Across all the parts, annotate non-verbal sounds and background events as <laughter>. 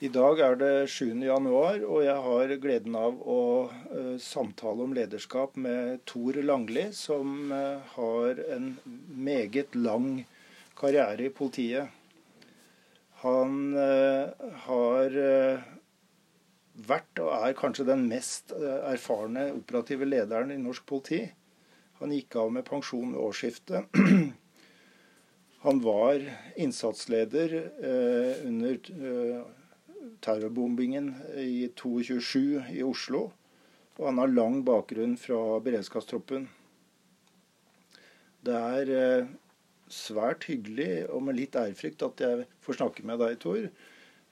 I dag er det 7. januar, og jeg har gleden av å uh, samtale om lederskap med Tor Langli, som uh, har en meget lang karriere i politiet. Han uh, har vært og er kanskje den mest erfarne operative lederen i norsk politi. Han gikk av med pensjon ved årsskiftet. <clears throat> Han var innsatsleder under terrorbombingen i 227 i Oslo. Og han har lang bakgrunn fra beredskapstroppen. Det er eh, svært hyggelig og med litt ærefrykt at jeg får snakke med deg, Tor.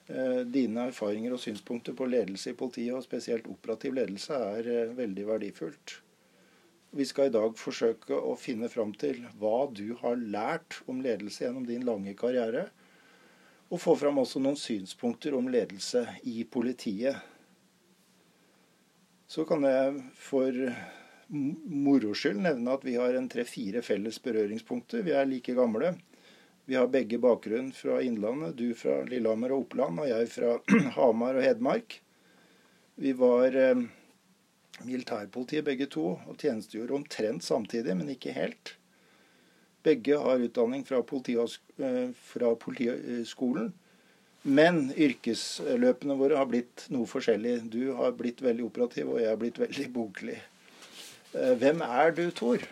Eh, dine erfaringer og synspunkter på ledelse i politiet, og spesielt operativ ledelse, er eh, veldig verdifullt. Vi skal i dag forsøke å finne fram til hva du har lært om ledelse gjennom din lange karriere, og få fram også noen synspunkter om ledelse i politiet. Så kan jeg for moro skyld nevne at vi har en tre-fire felles berøringspunkter. Vi er like gamle. Vi har begge bakgrunn fra Innlandet. Du fra Lillehammer og Oppland, og jeg fra <clears throat> Hamar og Hedmark. Vi var eh, militærpolitiet begge to, og tjenestegjorde omtrent samtidig, men ikke helt. Begge har utdanning fra, eh, fra Politihøgskolen. Men yrkesløpene våre har blitt noe forskjellig. Du har blitt veldig operativ, og jeg har blitt veldig boklig. Eh, hvem er du, Tor?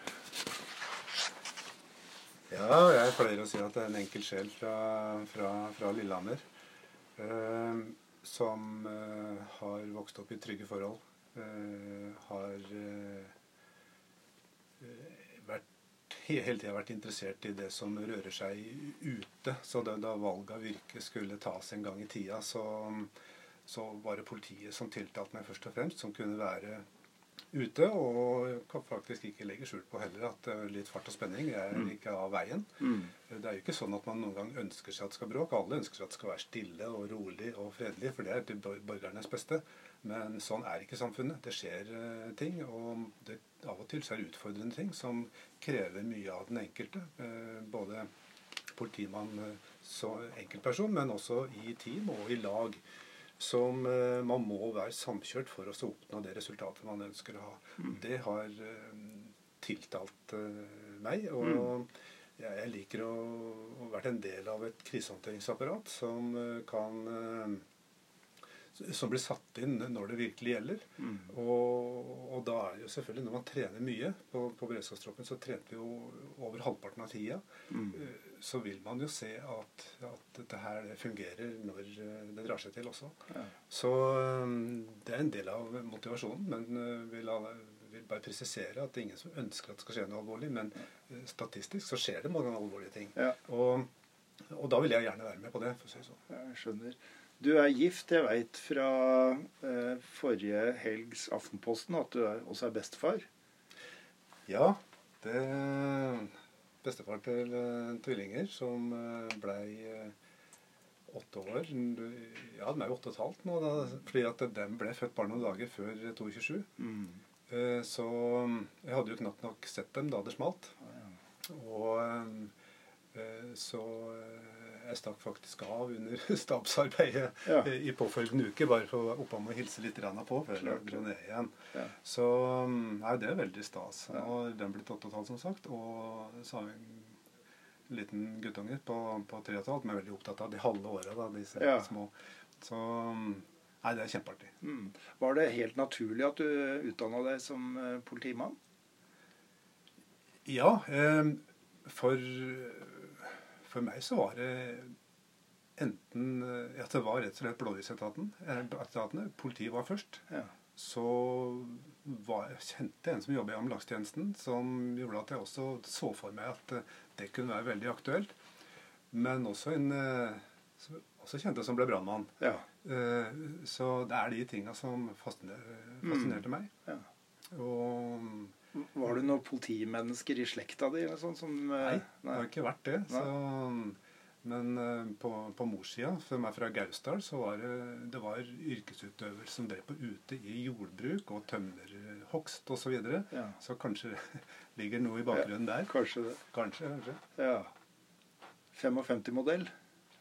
Ja, jeg pleier å si at det er en enkel sjel fra, fra, fra Lillehammer. Eh, som eh, har vokst opp i trygge forhold. Eh, har eh, hele tida vært interessert i det som rører seg ute. Så da, da valget av yrke skulle tas en gang i tida, så, så var det politiet som tiltalte meg først og fremst, som kunne være ute. Og kan faktisk ikke legge skjul på heller at litt fart og spenning er mm. ikke av veien. Mm. Det er jo ikke sånn at man noen gang ønsker seg at det skal bråke. Alle ønsker seg at det skal være stille og rolig og fredelig, for det er til borgernes beste. Men sånn er ikke samfunnet. Det skjer uh, ting. Og det, av og til så er det utfordrende ting som krever mye av den enkelte. Uh, både politimann uh, som enkeltperson, men også i team og i lag. Som man må være samkjørt for å oppnå det resultatet man ønsker å ha. Mm. Det har tiltalt meg. og mm. jeg liker å, ha være en del av et krisehåndteringsapparat som kan som blir satt inn når det virkelig gjelder. Mm. Og, og, da er det jo selvfølgelig Når man trener mye på, på beredskapstroppen, så trente vi jo over halvparten av tida. Mm. Eh, så vil man jo se at, at dette her det fungerer når eh, det drar seg til også. Ja. Så eh, det er en del av motivasjonen. Men vil, vil bare presisere at det er ingen som ønsker at det skal skje noe alvorlig. Men statistisk så skjer det mange alvorlige ting. Ja. Og, og, da vil jeg gjerne være med på det. for å si sånn. Jeg skjønner. Du er gift. Jeg veit fra eh, forrige helgs Aftenposten at du er, også er bestefar. Ja. Det er bestefar til uh, tvillinger som uh, blei uh, åtte år. Ja, de er jo åtte og et halvt nå, da, fordi at de ble født bare noen dager før 22. Mm. Uh, så jeg hadde jo knapt nok sett dem da det smalt. Ah, ja. Og så jeg stakk faktisk av under <laughs> stabsarbeidet ja. i påfølgende uke, bare for å oppom og hilse litt på før jeg dro ned igjen. Ja. Så mm, nei, det er veldig stas. Har den blitt 8,5, som sagt. Og så har vi en liten guttunge på, på 3,5 som er veldig opptatt av de halve åra, disse ja. små. Så mm, nei, det er kjempeartig. Mm. Var det helt naturlig at du utdanna deg som eh, politimann? Ja. Eh, for for meg så var det enten eh, at det var rett og slett blålysetatene. Politiet var først. Ja. Så var, jeg kjente en som jobba i ambulansetjenesten, som gjorde at jeg også så for meg at eh, det kunne være veldig aktuelt. Men også en eh, også kjente som ble brannmann. Ja. Så det er de tinga som fascinerte, fascinerte mm. meg. Ja. Og var du noen politimennesker i slekta di? eller Sånn, som, nei, nei, det har ikke vært det. Så, men uh, på, på morssida, som er fra Gausdal, så var det, det var yrkesutøvere som drev på ute i jordbruk og tømmerhogst osv. Så, videre. ja. så kanskje det <laughs> ligger noe i bakgrunnen ja, der. Kanskje det. Kanskje, kanskje. Ja. 55-modell?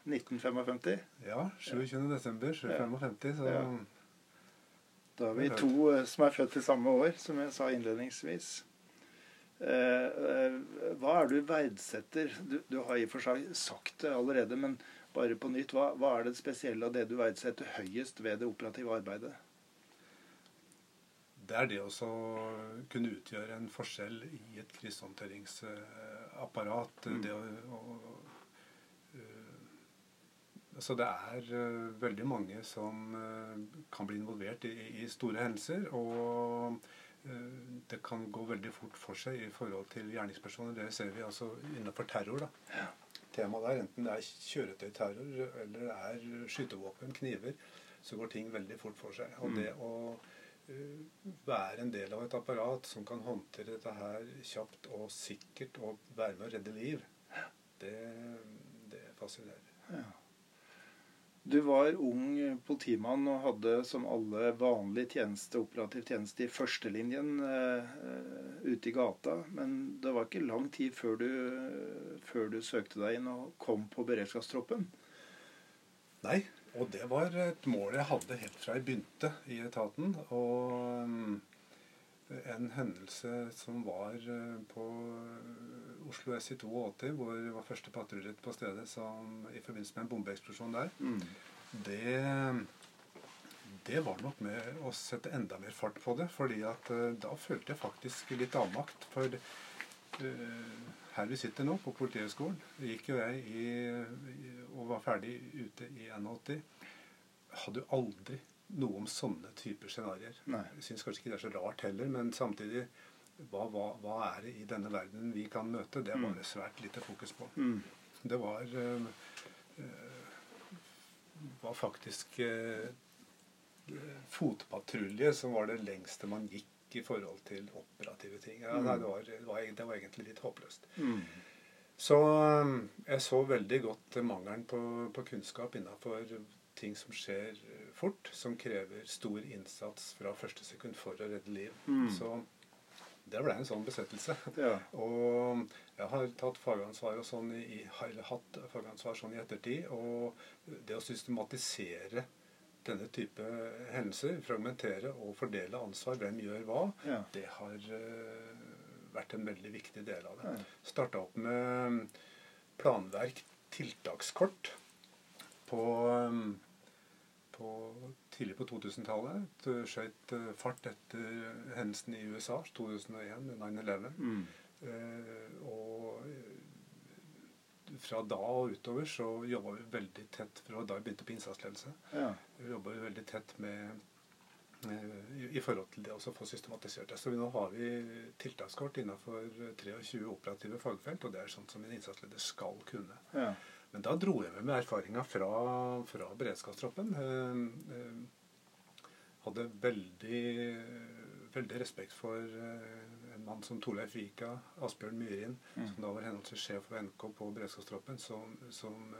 1955. Ja. 27. desember 1955. Så Ja. Da har vi to eh, som er født i samme år, som jeg sa innledningsvis. Eh, eh, hva er det du verdsetter? Du, du har i og for seg sagt det allerede, men bare på nytt. Hva, hva er det spesielle av det du verdsetter høyest ved det operative arbeidet? det er det å kunne utgjøre en forskjell i et krisehåndteringsapparat. Mm. Det å, å Altså det er uh, veldig mange som uh, kan bli involvert i, i store hendelser. Og uh, det kan gå veldig fort for seg i forhold til gjerningspersoner. Det ser vi altså innenfor terror. da. Temaet der, enten det er kjøretøyterror eller det er skytevåpen, kniver, så går ting veldig fort for seg. Og Mm. det å være en del av et apparat som kan håndtere dette her kjapt og sikkert og være med å redde liv, det, det fascinerer. Ja. Du var ung politimann og hadde som alle vanlig tjeneste, operativ tjeneste i førstelinjen uh, ute i gata. Men det var ikke lang tid før du, før du søkte deg inn og kom på beredskapstroppen. Nei, og det var et mål jeg hadde helt fra jeg begynte i etaten. Og um, en hendelse som var uh, på Oslo S i 82, hvor det var første patrulje på stedet som, i forbindelse med en bombeeksplosjon der, det, det var nok med å sette enda mer fart på det. fordi at uh, da følte jeg faktisk litt avmakt. For uh, her vi sitter nå, på Politihøgskolen, gikk jo jeg i, i, og var ferdig ute i 81. Hadde jo aldri noe om sånne typer scenarioer. Jeg syns kanskje ikke det er så rart heller, men samtidig hva, hva, hva er det i denne verdenen vi kan møte? Det var det svært lite fokus på. Mm. Det var øh, var faktisk øh, fotpatrulje som var det lengste man gikk i forhold til operative ting. Ja, nei, det, var, det, var, det var egentlig litt håpløst. Mm. Så jeg så veldig godt mangelen på, på kunnskap innafor ting som skjer fort, som krever stor innsats fra første sekund for å redde liv. Mm. Så det ble en sånn besettelse. Ja. Og jeg har tatt fagansvar og sånn i, eller hatt fagansvar sånn i ettertid. Og det å systematisere denne type hendelser, fragmentere og fordele ansvar, hvem gjør hva, Ja. det har eh, vært en veldig viktig del av det. Ja. Starta opp med planverk, tiltakskort, på, på tidlig på 2000-tallet. Skjøt eh, fart etter hendelsen i USA 2001 9-11. Mm. Eh, og eh, fra da og utover så jobba vi veldig tett fra da vi begynte på innsatsledelse. Ja. Vi jobba veldig tett med eh, i, forhold til det å få systematisert det. Så vi, nå har vi tiltakskort innenfor 23 operative fagfelt, og det er sånt som en innsatsleder skal kunne. Ja. Men da dro jeg med meg erfaringa fra, fra beredskapstroppen. Eh, eh, hadde veldig, veldig respekt for eh, en mann som Torleif Vika, Asbjørn Myhrin, Mm. som da var henholdsvis sjef for NK på beredskapstroppen, som, som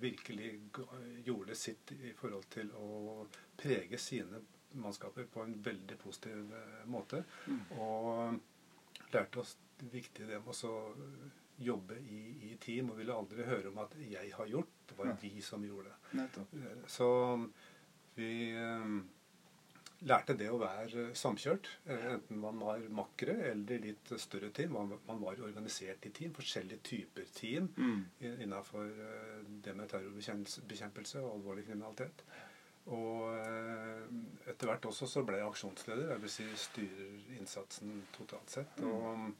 virkelig gjorde sitt i forhold til å prege sine mannskaper på en veldig positiv måte. Mm. Og lærte oss det viktige det med å så jobbe i, i team, og ville aldri høre om at 'jeg har gjort'. Det var vi som gjorde det. Nettopp. Så vi eh, lærte det å være samkjørt. eh, Enten man var makkere eller i litt større team. Man, man var organisert i team. Forskjellige typer team Mm. innafor eh, det med terrorbekjempelse og alvorlig kriminalitet. Og eh, etter hvert også så ble jeg aksjonsleder. Vil si styrer innsatsen totalt sett. Mm. Og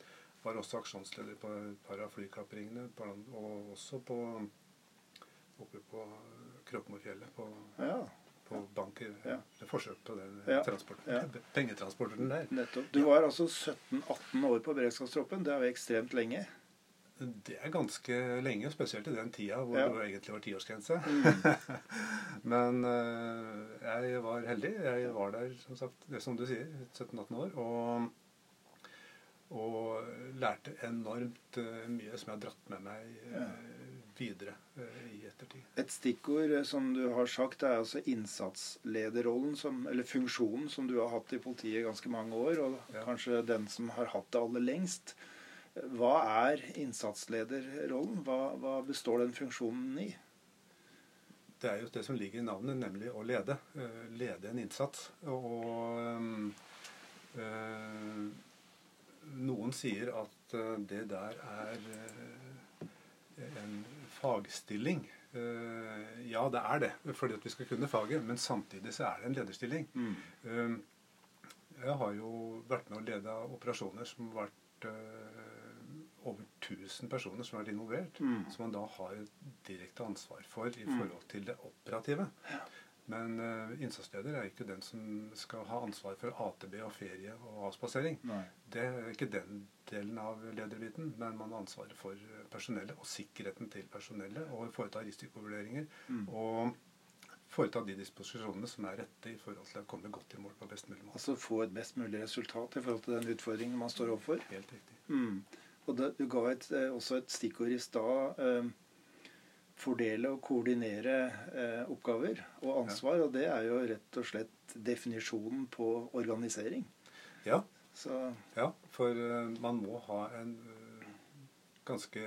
var også aksjonsleder på et par av flykapringene. Og også på oppe på Kråkmorfjellet. På, Ja, på banker. Ja. Det forsøk på den Ja. transporten. Ja. Pengetransporten der. nettopp. Du var altså 17-18 år på beredskapstroppen. Det er jo ekstremt lenge. Det er ganske lenge, spesielt i den tida hvor Ja. det egentlig var tiårsgrense. Mm. <laughs> Men eh, jeg var heldig. Jeg var der, som sagt, det som du sier, 17-18 år. Og, og lærte enormt eh, mye som jeg har dratt med meg eh, videre eh, i ettertid. Et stikkord som du har sagt, er altså innsatslederrollen, som, eller funksjonen, som du har hatt i politiet i ganske mange år, og Ja. kanskje den som har hatt det aller lengst. Hva er innsatslederrollen? Hva, hva består den funksjonen i? det er jo det som ligger i navnet, nemlig å lede. Lede en innsats. Og øh, noen sier at det der er en fagstilling. Ja, det er det, fordi at vi skal kunne faget. Men samtidig så er det en lederstilling. Mm. Jeg har jo vært med å lede operasjoner som har vært over 1000 personer som har vært involvert. Mm. Som man da har et direkte ansvar for i mm. forhold til det operative. Ja. Men uh, innsatsleder er ikke den som skal ha ansvar for AtB og ferie og avspasering. Det er ikke den delen av lederbiten, men man har ansvaret for personellet og sikkerheten til personellet og foreta risikovurderinger. Mm. og foreta de disposisjonene som er rette i forhold til å komme godt i mål på best mulig måte. Altså få et best mulig resultat i forhold til den utfordringen man står overfor? Helt riktig. Mm. Og det, du ga et, eh, også et stikkord i stad. Eh, fordele og koordinere eh, oppgaver og ansvar. Og det er jo rett og slett definisjonen på organisering. Ja. Så. ja for uh, man må ha en uh, ganske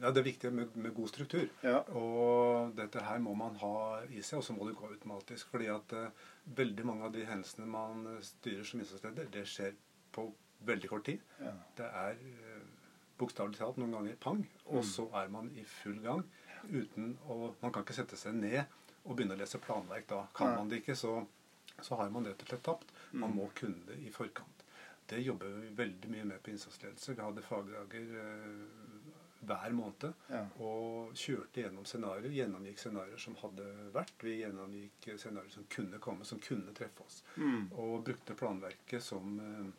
Ja, det er viktig med, med god struktur. Ja. Og dette her må man ha i seg, og så må det gå automatisk. fordi at uh, veldig mange av de hendelsene man styrer som innsatsleder, det skjer på veldig kort tid. Ja. Det er bokstavelig talt noen ganger pang, og mm. så er man i full gang. Uten å, Man kan ikke sette seg ned og begynne å lese planverk da. Kan man det ikke, så, så har man rett og slett tapt. Man mm. må kunne det i forkant. Det jobber vi veldig mye med på innsatsledelse. Vi hadde fagdager eh, hver måned ja. og kjørte gjennom scenarioer. Gjennomgikk scenarioer som hadde vært. Vi gjennomgikk scenarioer som kunne komme, som kunne treffe oss. Mm. Og brukte planverket som eh,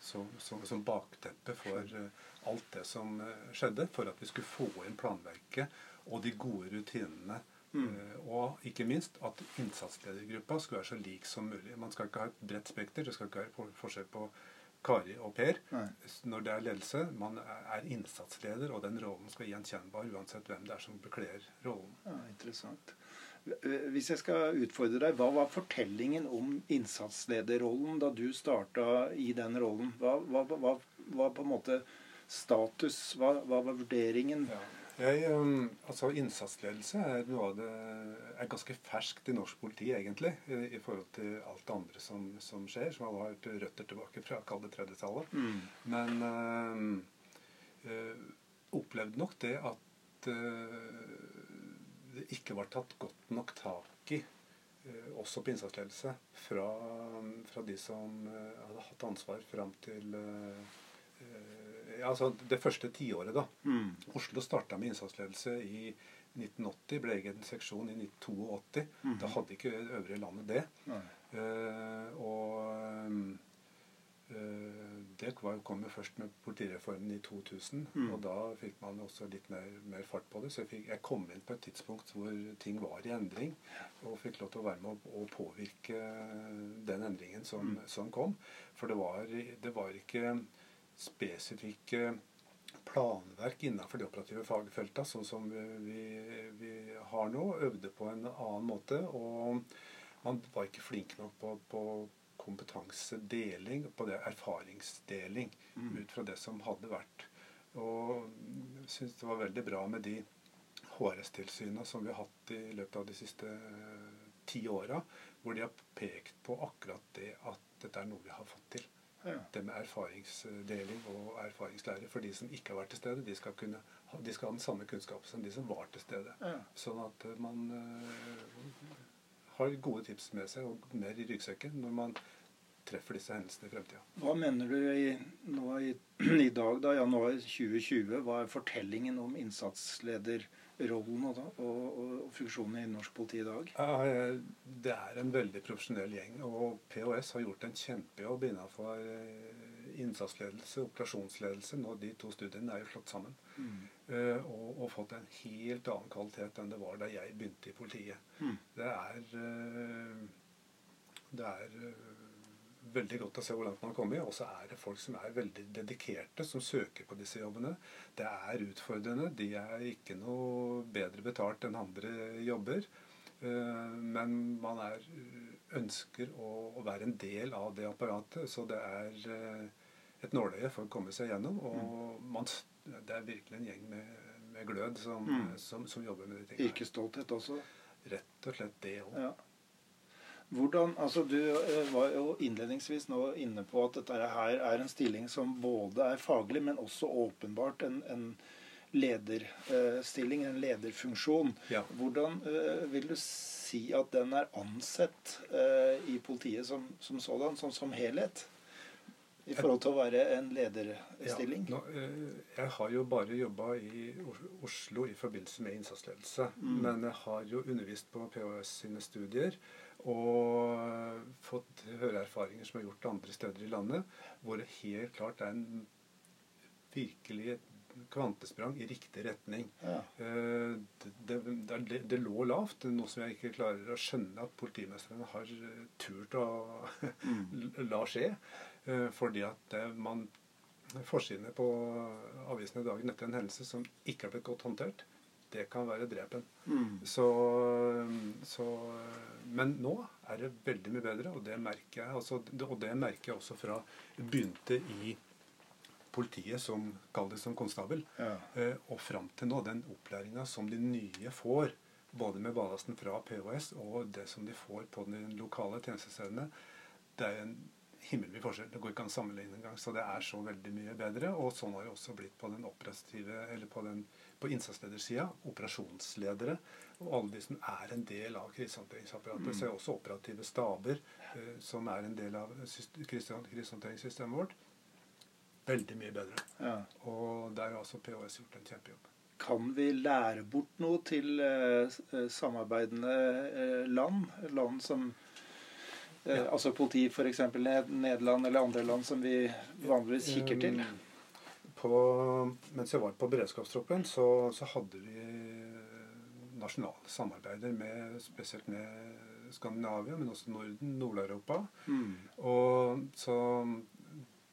som, som, som bakteppe for uh, alt det som skjedde, for at vi skulle få inn planverket og de gode rutinene. Mm. Uh, og ikke minst at innsatsledergruppa skulle være så lik som mulig. Man skal ikke ha et bredt spekter. Det skal ikke være forskjell på Kari og Per Nei. når det er ledelse. Man er innsatsleder, og den rollen skal være gjenkjennbar uansett hvem det er som bekler rollen. Ja, interessant. Hvis jeg skal utfordre deg, hva var fortellingen om innsatslederrollen da du starta i den rollen? Hva var på en måte status? Hva, hva var vurderingen? Ja. Jeg, um, altså Innsatsledelse er noe av det er ganske ferskt i norsk politi, egentlig, i, i forhold til alt det andre som, som, skjer, som har vært røtter tilbake fra kalde 30-tallet. Mm. Men øh, øh, opplevde nok det at øh, det ikke var tatt godt nok tak i, eh, også på innsatsledelse, fra, fra de som eh, hadde hatt ansvar fram til eh, altså det første tiåret. da. Mm. Oslo starta med innsatsledelse i 1980, ble egen seksjon i 1982. Mm. Da hadde ikke øvrige landet det. Uh, og Eh, det kom jo først med politireformen i 2000. Mm. Og da fikk man også litt mer, mer fart på det. Så jeg, fikk, jeg, kom inn på et tidspunkt hvor ting var i endring. Og fikk lov til å være med å, påvirke den endringen som, mm. som kom. For det var, det var, ikke spesifikke planverk innenfor de operative fagfelta, sånn som vi, vi, har nå. Øvde på en annen måte. Og man var ikke flink nok på, på kompetansedeling, på det erfaringsdeling, mm. ut fra det som hadde vært. Og jeg syns det var veldig bra med de HRS-tilsynene som vi har hatt i løpet av de siste uh, ti åra, hvor de har pekt på akkurat det at dette er noe vi har fått til. Ja. Det med erfaringsdeling og erfaringslære. For de som ikke har vært til stede, de skal, kunne, de skal ha den samme kunnskapen som de som var til stede. Ja. Sånn at man uh, har gode tips med seg og mer i ryggsekken når man treffer disse hendelsene i fremtida. Hva mener du i, nå i, <clears throat> i, dag, da, januar 2020, hva er fortellingen om innsatslederrollen og, og, og funksjonen i norsk politi i dag? Det er en veldig profesjonell gjeng. Og POS har gjort en kjempejobb innenfor innsatsledelse innsatsledelse, operasjonsledelse. Nå, de to studiene er jo slått sammen. Mm. Uh, og, og, fått en helt annen kvalitet enn det var da jeg begynte i politiet. Mm. Det er, uh, det er veldig godt å se hvor langt man har kommet. Og så er det folk som er veldig dedikerte, som søker på disse jobbene. Det er utfordrende. De er ikke noe bedre betalt enn andre jobber. Men man er, ønsker å, å, være en del av det apparatet. Så det er et nåløye for å komme seg gjennom. Og mm. man, det er virkelig en gjeng med, med glød som, mm. som, som, jobber med de tingene. Yrkesstolthet også? rett og slett det òg. Ja. Hvordan, altså Du eh, var jo innledningsvis nå inne på at dette her er en stilling som både er faglig, men også åpenbart en, en lederstilling, en lederfunksjon. Ja. Hvordan uh, vil du si at den er ansett i politiet som, som sådan, sånn som helhet? I forhold til å være en lederstilling? Ja, nå, jeg har jo bare jobba i Oslo i forbindelse med innsatsledelse. Mm. Men jeg har jo undervist på PHS sine studier. Og fått høre erfaringer som er gjort andre steder i landet, hvor det helt klart er en virkelig kvantesprang i riktig retning. Ja. Eh, det, det, det, lå lavt, noe som jeg ikke klarer å skjønne at politimestrene har eh, turt å mm. <laughs> la skje. Eh, fordi at man Forsidene på avisene dagen etter en hendelse som ikke har blitt godt håndtert, det kan være drepen. Mm. Så, så, men nå er det veldig mye bedre, og det merker jeg, altså, og det merker jeg også fra begynte i politiet som kall det som konstabel, ja. eh, og fram til nå. Den opplæringa som de nye får, både med ballasten fra PHS og det som de får på de lokale tjenestestedene, det er en himmelvid forskjell. Det går ikke an å sammenligne engang. Så det er så veldig mye bedre. Og sånn har det også blitt på den operative, eller på den på innsatsledersida, operasjonsledere og alle de som er en del av krisehåndteringsapparatet. Mm. Så er også operative staber eh, som er en del av krisehåndteringssystemet vårt. Veldig mye bedre. Ja. Og der har også PHS gjort en kjempejobb. Kan vi lære bort noe til eh, eh samarbeidende eh, land? Land som ja. Altså politi f.eks. Nederland eller andre land som vi vanligvis kikker til? På, mens jeg var på beredskapstroppen, så, så hadde vi nasjonale samarbeider med, spesielt med Skandinavia, men også Norden, Nord-Europa. Mm. Og så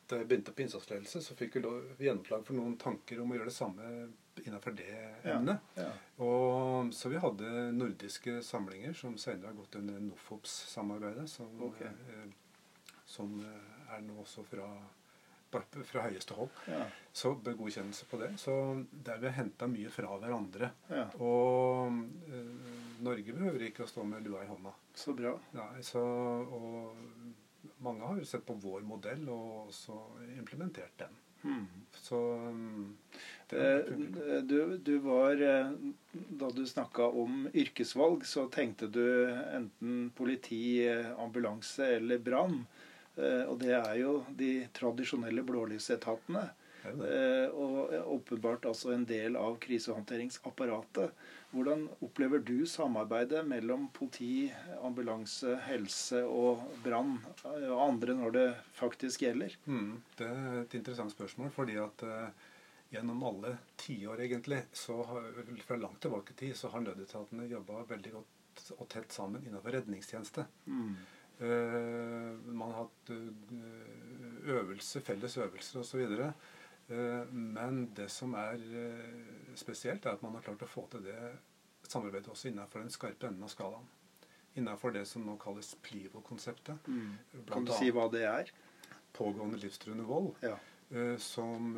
da jeg begynte på innsatsledelse, så fikk vi gjennomslag for noen tanker om å gjøre det samme innenfor det emnet. Ja, ja. Og, så vi hadde nordiske samlinger som senere har gått under NOFOPS-samarbeidet, som, okay. eh, som er nå også fra fra høyeste hold. Ja. Så godkjennelse på det. Så der vi har henta mye fra hverandre. Ja. Og eh, Norge behøver ikke å stå med lua i hånda. Så bra. Nei, så, og mange har jo sett på vår modell og også implementert den. Hmm. Så eh, du, du, var eh, Da du snakka om yrkesvalg, så tenkte du enten politi, ambulanse eller brann. Eh, og det er jo de tradisjonelle blålysetatene. Eh, og åpenbart altså en del av krisehåndteringsapparatet. Hvordan opplever du samarbeidet mellom politi, ambulanse, helse og brann eh, og andre når det faktisk gjelder? Mm, det er et interessant spørsmål. fordi at uh, gjennom alle tiår, egentlig, så har, fra langt tilbake i tid, så har nødetatene jobba veldig godt og tett sammen innenfor redningstjeneste. Mm. Uh, man har hatt øvelser, felles øvelser osv. Men det som er spesielt, er at man har klart å få til det samarbeidet også innenfor den skarpe enden av skalaen. Innenfor det som nå kalles Plivo-konseptet. Mm. Kan du si hva det er? Pågående livstruende vold. Ja. Som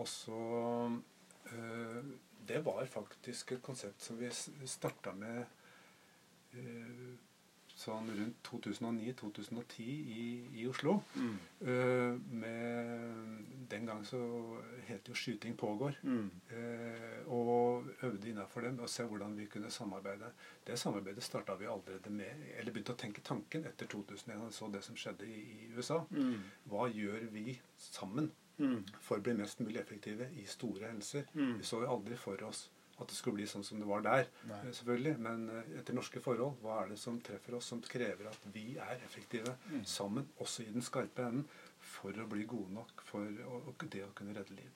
også Det var faktisk et konsept som vi starta med sånn rundt 2009-2010 i, i, Oslo. Mm. Uh, med, den gang så het jo 'Skyting pågår'. Mm. Uh, og øvde innafor dem og se hvordan vi kunne samarbeide. Det samarbeidet starta vi allerede med, eller begynte å tenke tanken etter 2001 og så det som skjedde i, i USA. Mm. Hva gjør vi sammen mm. for å bli mest mulig effektive i store hendelser? Mm. Vi så jo aldri for oss at det skulle bli sånn som det var der. Nei. Eh, selvfølgelig. Men eh, etter norske forhold, hva er det som treffer oss, som krever at vi er effektive mm. sammen, også i den skarpe enden, for å bli gode nok for å, det å kunne redde liv.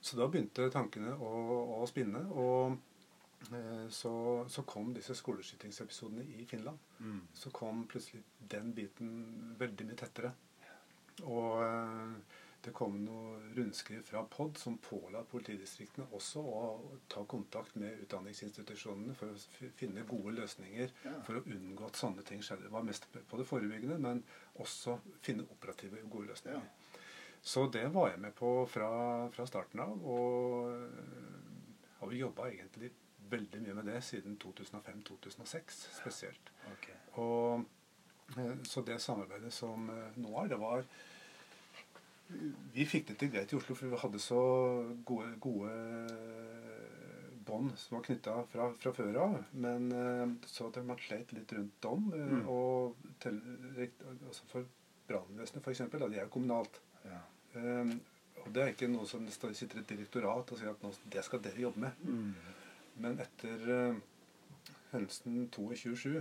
Så da begynte tankene å, å spinne. Og eh, så, så, kom disse skoleskytingsepisodene i Finland. Mm. Så kom plutselig den biten veldig mye tettere. Og eh, det kom noe rundskriv fra POD som påla politidistriktene også å ta kontakt med utdanningsinstitusjonene for å finne gode løsninger ja. for å unngå at sånne ting skjedde. Det var mest på det forebyggende, men også finne operative gode løsninger. Ja. Så det var jeg med på fra, fra starten av. Og har jo jobba egentlig veldig mye med det siden 2005-2006 spesielt. Okay. Og, eh, så det samarbeidet som eh, nå er, det var Vi fikk det til greit i Oslo, for vi hadde så gode, gode bånd som var knytta fra, fra, før av. Men så at man sleit litt rundt om. Mm. Og til, altså for brannvesenet, f.eks., de er jo kommunalt. Ja. Um, og det er ikke noe som det sitter et direktorat og sier at nå, det skal dere jobbe med. Mm. Men etter uh, hendelsen 22.7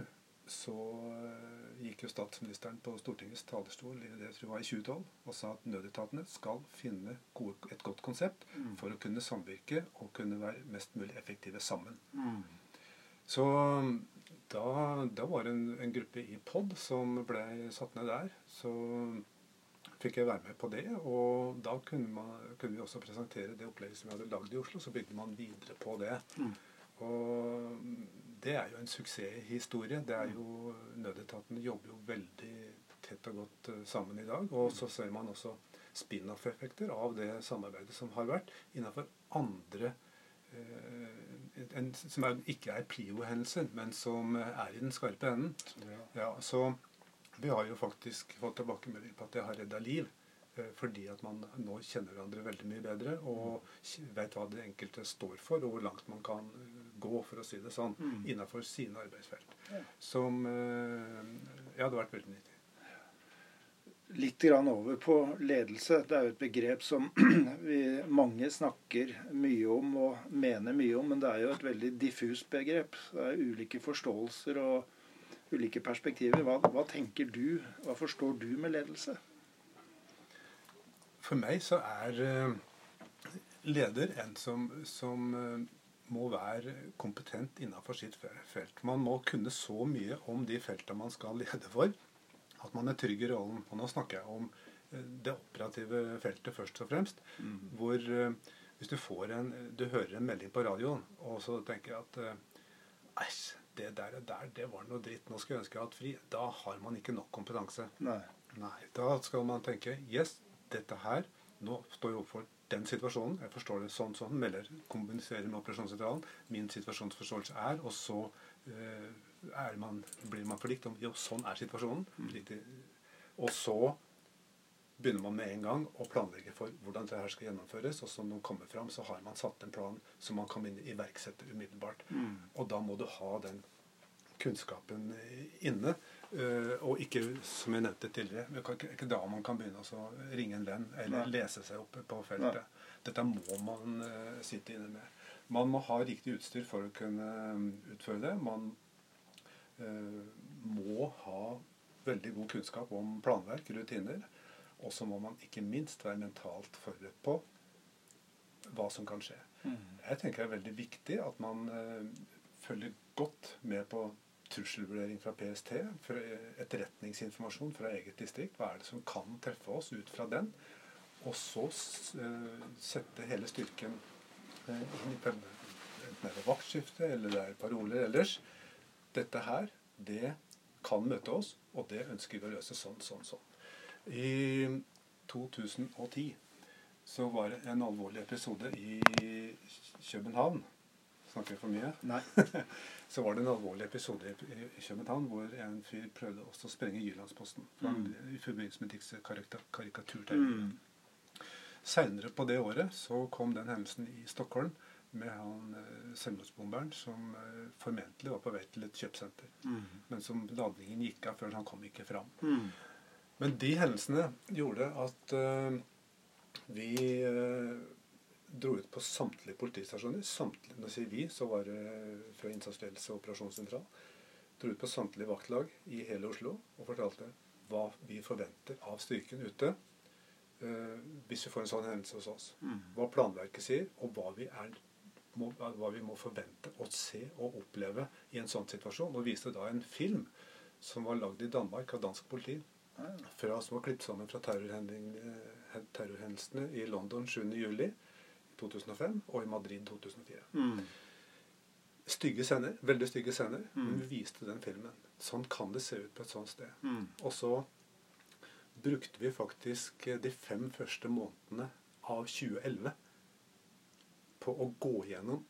så uh, gikk jo statsministeren på Stortingets talerstol i det tror jeg var i 2012 og sa at nødetatene skal finne gode, et godt konsept mm. for å kunne samvirke og kunne være mest mulig effektive sammen. Mm. Så da, da, var det en, en gruppe i POD som ble satt ned der. Så fikk jeg være med på det. Og da kunne, man, kunne, vi også presentere det opplegget som vi hadde lagd i Oslo. Så bygde man videre på det. Mm. Og det er jo en suksesshistorie. Det er jo, Nødetatene jobber jo veldig tett og godt eh, sammen i dag. Og så ser man også spin-off-effekter av det samarbeidet som har vært innenfor andre eh, en, som er, ikke er PRIO-hendelser, men som er i den skarpe enden. Ja, så vi har jo faktisk fått tilbakemelding på at det har redda liv. Eh, fordi at man nå kjenner hverandre veldig mye bedre og vet hva det enkelte står for, og hvor langt man kan gå, for å si det sånn, mm. innenfor sine arbeidsfelt. Ja. Som eh, ja, det har vært veldig nyttig. Litt grann over på ledelse. Det er jo et begrep som <clears throat> vi mange snakker mye om og mener mye om, men det er jo et veldig diffust begrep. Det er ulike forståelser og ulike perspektiver. Hva, hva, tenker du, hva forstår du med ledelse? For meg så er uh, leder en som, som uh, må være kompetent innenfor sitt felt. Man må kunne så mye om de feltene man skal lede for, at man er trygg i rollen. Og nå snakker jeg om uh, det operative feltet først og fremst. Mm. Hvor hvis du, får en, du hører en melding på radioen, og så tenker jeg at Æsj, det der der, det var noe dritt. Nå skulle jeg ønske jeg hatt fri. Da har man ikke nok kompetanse. Nei. Nei. Da skal man tenke Yes, dette her Nå står jeg overfor den situasjonen. Jeg forstår det sånn sånn. Melder, kommuniserer med operasjonssentralen. Min situasjonsforståelse er Og så uh, er man, blir man forlikt om Jo, sånn er situasjonen. Mm. Og så begynner man med en gang å planlegge for hvordan det her skal gjennomføres. Og som man kommer fram, så har man satt en plan som man kan iverksette umiddelbart. Mm. Og da må du ha den kunnskapen inne. Uh, og ikke, som jeg nevnte tidligere, ikke, ikke da man kan begynne å ringe en venn eller Nei. lese seg opp på feltet. Nei. Dette må man uh, sitte inne med. Man må ha riktig utstyr for å kunne um, utføre det. Man uh, må ha veldig god kunnskap om planverk, rutiner. Og så må man ikke minst være mentalt forberedt på hva som kan skje. Mm. Jeg tenker det er veldig viktig at man følger godt med på trusselvurdering fra PST, fra etterretningsinformasjon fra eget distrikt. Hva er det som kan treffe oss ut fra den? Og så uh, sette hele styrken uh, inn i enten det er vaktskifte eller det er paroler ellers. Dette her, det kan møte oss, og det ønsker vi å løse sånn, sånn, sånn. I 2010 så var det en alvorlig episode i København. Snakker for mye? Nei. <laughs> så var det en alvorlig episode i København hvor en fyr prøvde også å sprenge Jyllandsposten mm. i forbindelse med Dicks karikaturtegning. Mm. Seinere på det året så kom den hendelsen i Stockholm med han eh, selvmordsbomberen som eh, formentlig var på vei til et kjøpesenter. Mm. Men som ladningen gikk av før han kom ikke fram. Mm. Men de hendelsene gjorde at uh, vi uh, dro ut på samtlige politistasjoner. Samtlige, når sier vi, så var det fra innsatsledelse og operasjonssentral. Dro ut på samtlige vaktlag i hele Oslo og fortalte hva vi forventer av styrken ute uh, hvis vi får en sånn hendelse hos oss. Mm. Hva planverket sier, og hva vi, er, må, hva vi må forvente å se og oppleve i en sånn situasjon. Og viste da en film som var lagd i Danmark av dansk politi fra, som var klippet sammen fra eh, terrorhendelsene i London 7.7.2005 og i Madrid 2004. Mm. Stygge scener, veldig stygge scener, mm. men vi viste den filmen. Sånn kan det se ut på et sånt sted. Mm. Og så brukte vi faktisk de fem første månedene av 2011 på å gå gjennom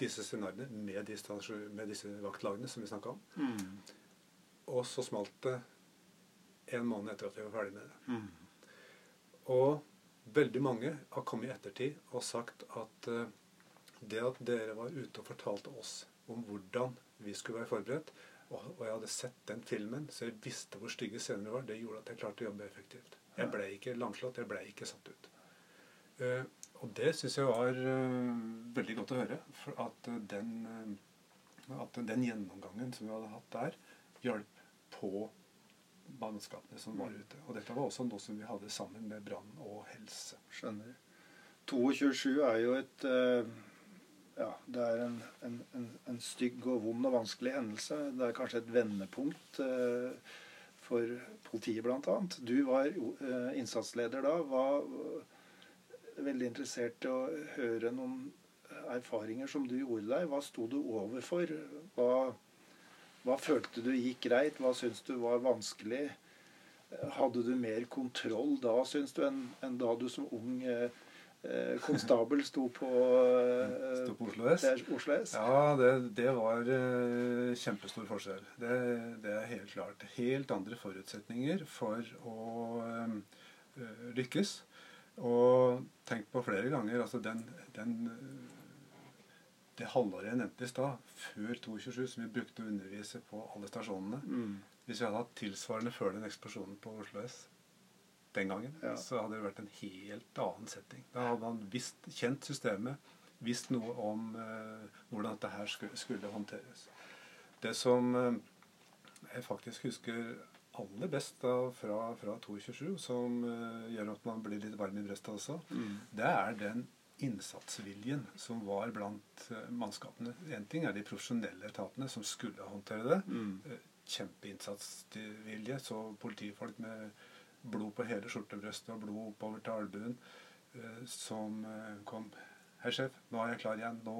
disse scenarioene med, de med disse vaktlagene som vi snakka om. Mm. Og så smalt det en måned etter at vi var ferdig med det. Mm. Og veldig mange har kommet i ettertid og sagt at eh, det at dere var ute og fortalte oss om hvordan vi skulle være forberedt, og, jeg hadde sett den filmen, så jeg visste hvor stygge scener var, det gjorde at jeg klarte å jobbe effektivt. Jeg ble ikke lamslått, jeg ble ikke satt ut. Eh, og det syns jeg var eh, veldig godt å høre. For at den, at den gjennomgangen som vi hadde hatt der, hjalp på mannskapene som var ute. Og dette var også noe som vi hadde sammen med brann og helse. Skjønner. 22 er jo et eh, Ja, det er en, en, en, en stygg og vond og vanskelig hendelse. Det er kanskje et vendepunkt eh, for politiet, bl.a. Du var eh, innsatsleder da. Var veldig interessert i å høre noen erfaringer som du gjorde deg. Hva sto du overfor? Hva, hva følte du gikk greit? Hva syns du var vanskelig? Hadde du mer kontroll da, syns du, enn enn da du som ung eh, eh, konstabel sto på, eh, sto på Oslo S. Oslo S? Ja, det, det var eh, kjempestor forskjell. Det, det er helt klart. Helt andre forutsetninger for å eh, eh, lykkes. Og tenk på flere ganger altså den, den det halvåret jeg nevnte i stad, før 227, som vi brukte å undervise på alle stasjonene Mm. Hvis vi hadde hatt tilsvarende før den eksplosjonen på Oslo S den gangen, Ja. så hadde det vært en helt annen setting. Da hadde man visst, kjent systemet, visst noe om eh, hvordan dette her skulle, skulle håndteres. Det som eh, jeg faktisk husker aller best da fra, fra 227, som eh, gjør at man blir litt varm i brystet også, Mm. det er den innsatsviljen som var blant eh, mannskapene. En ting er de profesjonelle etatene som skulle håndtere det. Mm. Eh, Kjempeinnsatsvilje. Så politifolk med blod på hele skjortebrøstet og blod oppover til albuen eh, som kom Hei, sjef, nå er jeg klar igjen. Nå,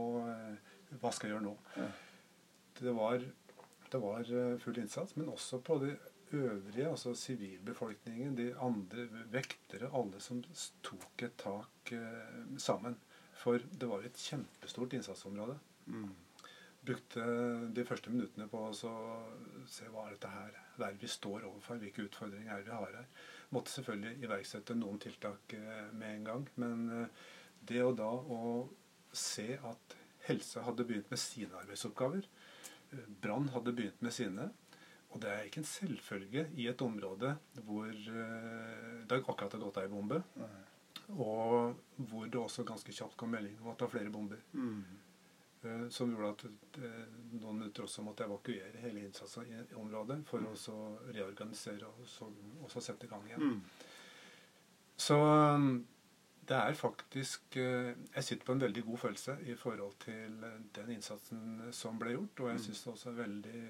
hva skal jeg gjøre nå? Ja. Det var, det var full innsats, men også på det øvrige, altså sivilbefolkningen, de andre vektere, alle som tok et tak eh, sammen. For det var et kjempestort innsatsområde. Mm. Brukte de første minuttene på å se hva er dette her hva er vi står overfor, hvilke utfordringer er vi har her. Måtte selvfølgelig iverksette noen tiltak eh, med en gang, men eh, det å da å se at helse hadde begynt med sine arbeidsoppgaver, eh, brann hadde begynt med sine, og det er ikke en selvfølge i et område hvor eh, det akkurat har gått ei bombe, Nei. og hvor det også ganske kjapt kom melding om at det var flere bomber. Mm. Eh, Som gjorde at eh, noen minutter også måtte evakuere hele innsatsen i området for å reorganisere og så, sette i gang igjen. Mm. Så det er faktisk eh, Jeg sitter på en veldig god følelse i forhold til eh, den innsatsen som ble gjort. Og jeg Mm. syns det også er veldig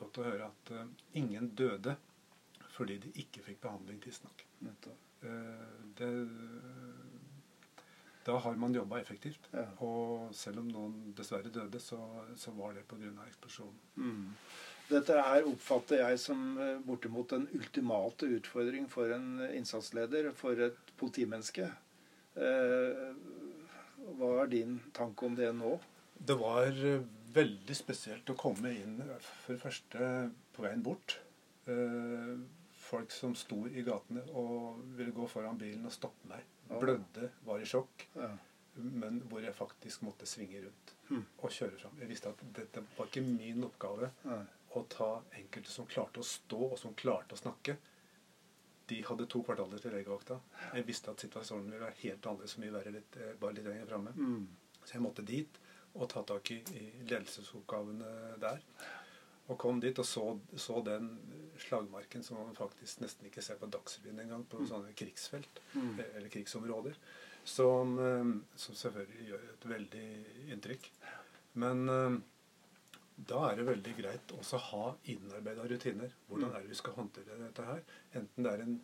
godt å høre at eh, ingen døde fordi de ikke fikk behandling tidsnok. Det, da har man jobba effektivt. Ja. Og selv om noen dessverre døde, så, så var det pga. eksplosjonen. Mm. Dette her oppfatter jeg som bortimot den ultimate utfordring for en innsatsleder, for et politimenneske. Eh, hva er din tanke om det nå? Det var eh, veldig spesielt å komme inn for det første på veien bort. Eh, folk som sto i gatene og ville gå foran bilen og stoppe meg. Blødde, var i sjokk. Ja. Men hvor jeg faktisk måtte svinge rundt Hmm. og kjøre fram. Jeg visste at dette var ikke min oppgave å ta enkelte som klarte å stå og som klarte å snakke. De hadde to kvartaler til legevakta. Jeg visste at situasjonen ville være helt annerledes mye verre litt, eh, bare litt lenger framme. Mm. Så jeg måtte dit og ta tak i, i ledelsesoppgavene der. Og kom dit og så, så den slagmarken som man faktisk nesten ikke ser på Dagsrevyen engang, på sånne krigsfelt Mm. eh, eller krigsområder. Som, eh, som selvfølgelig gjør et veldig inntrykk. Men da er det veldig greit også å ha innarbeida rutiner. Hvordan er det vi skal håndtere dette her? Enten det er en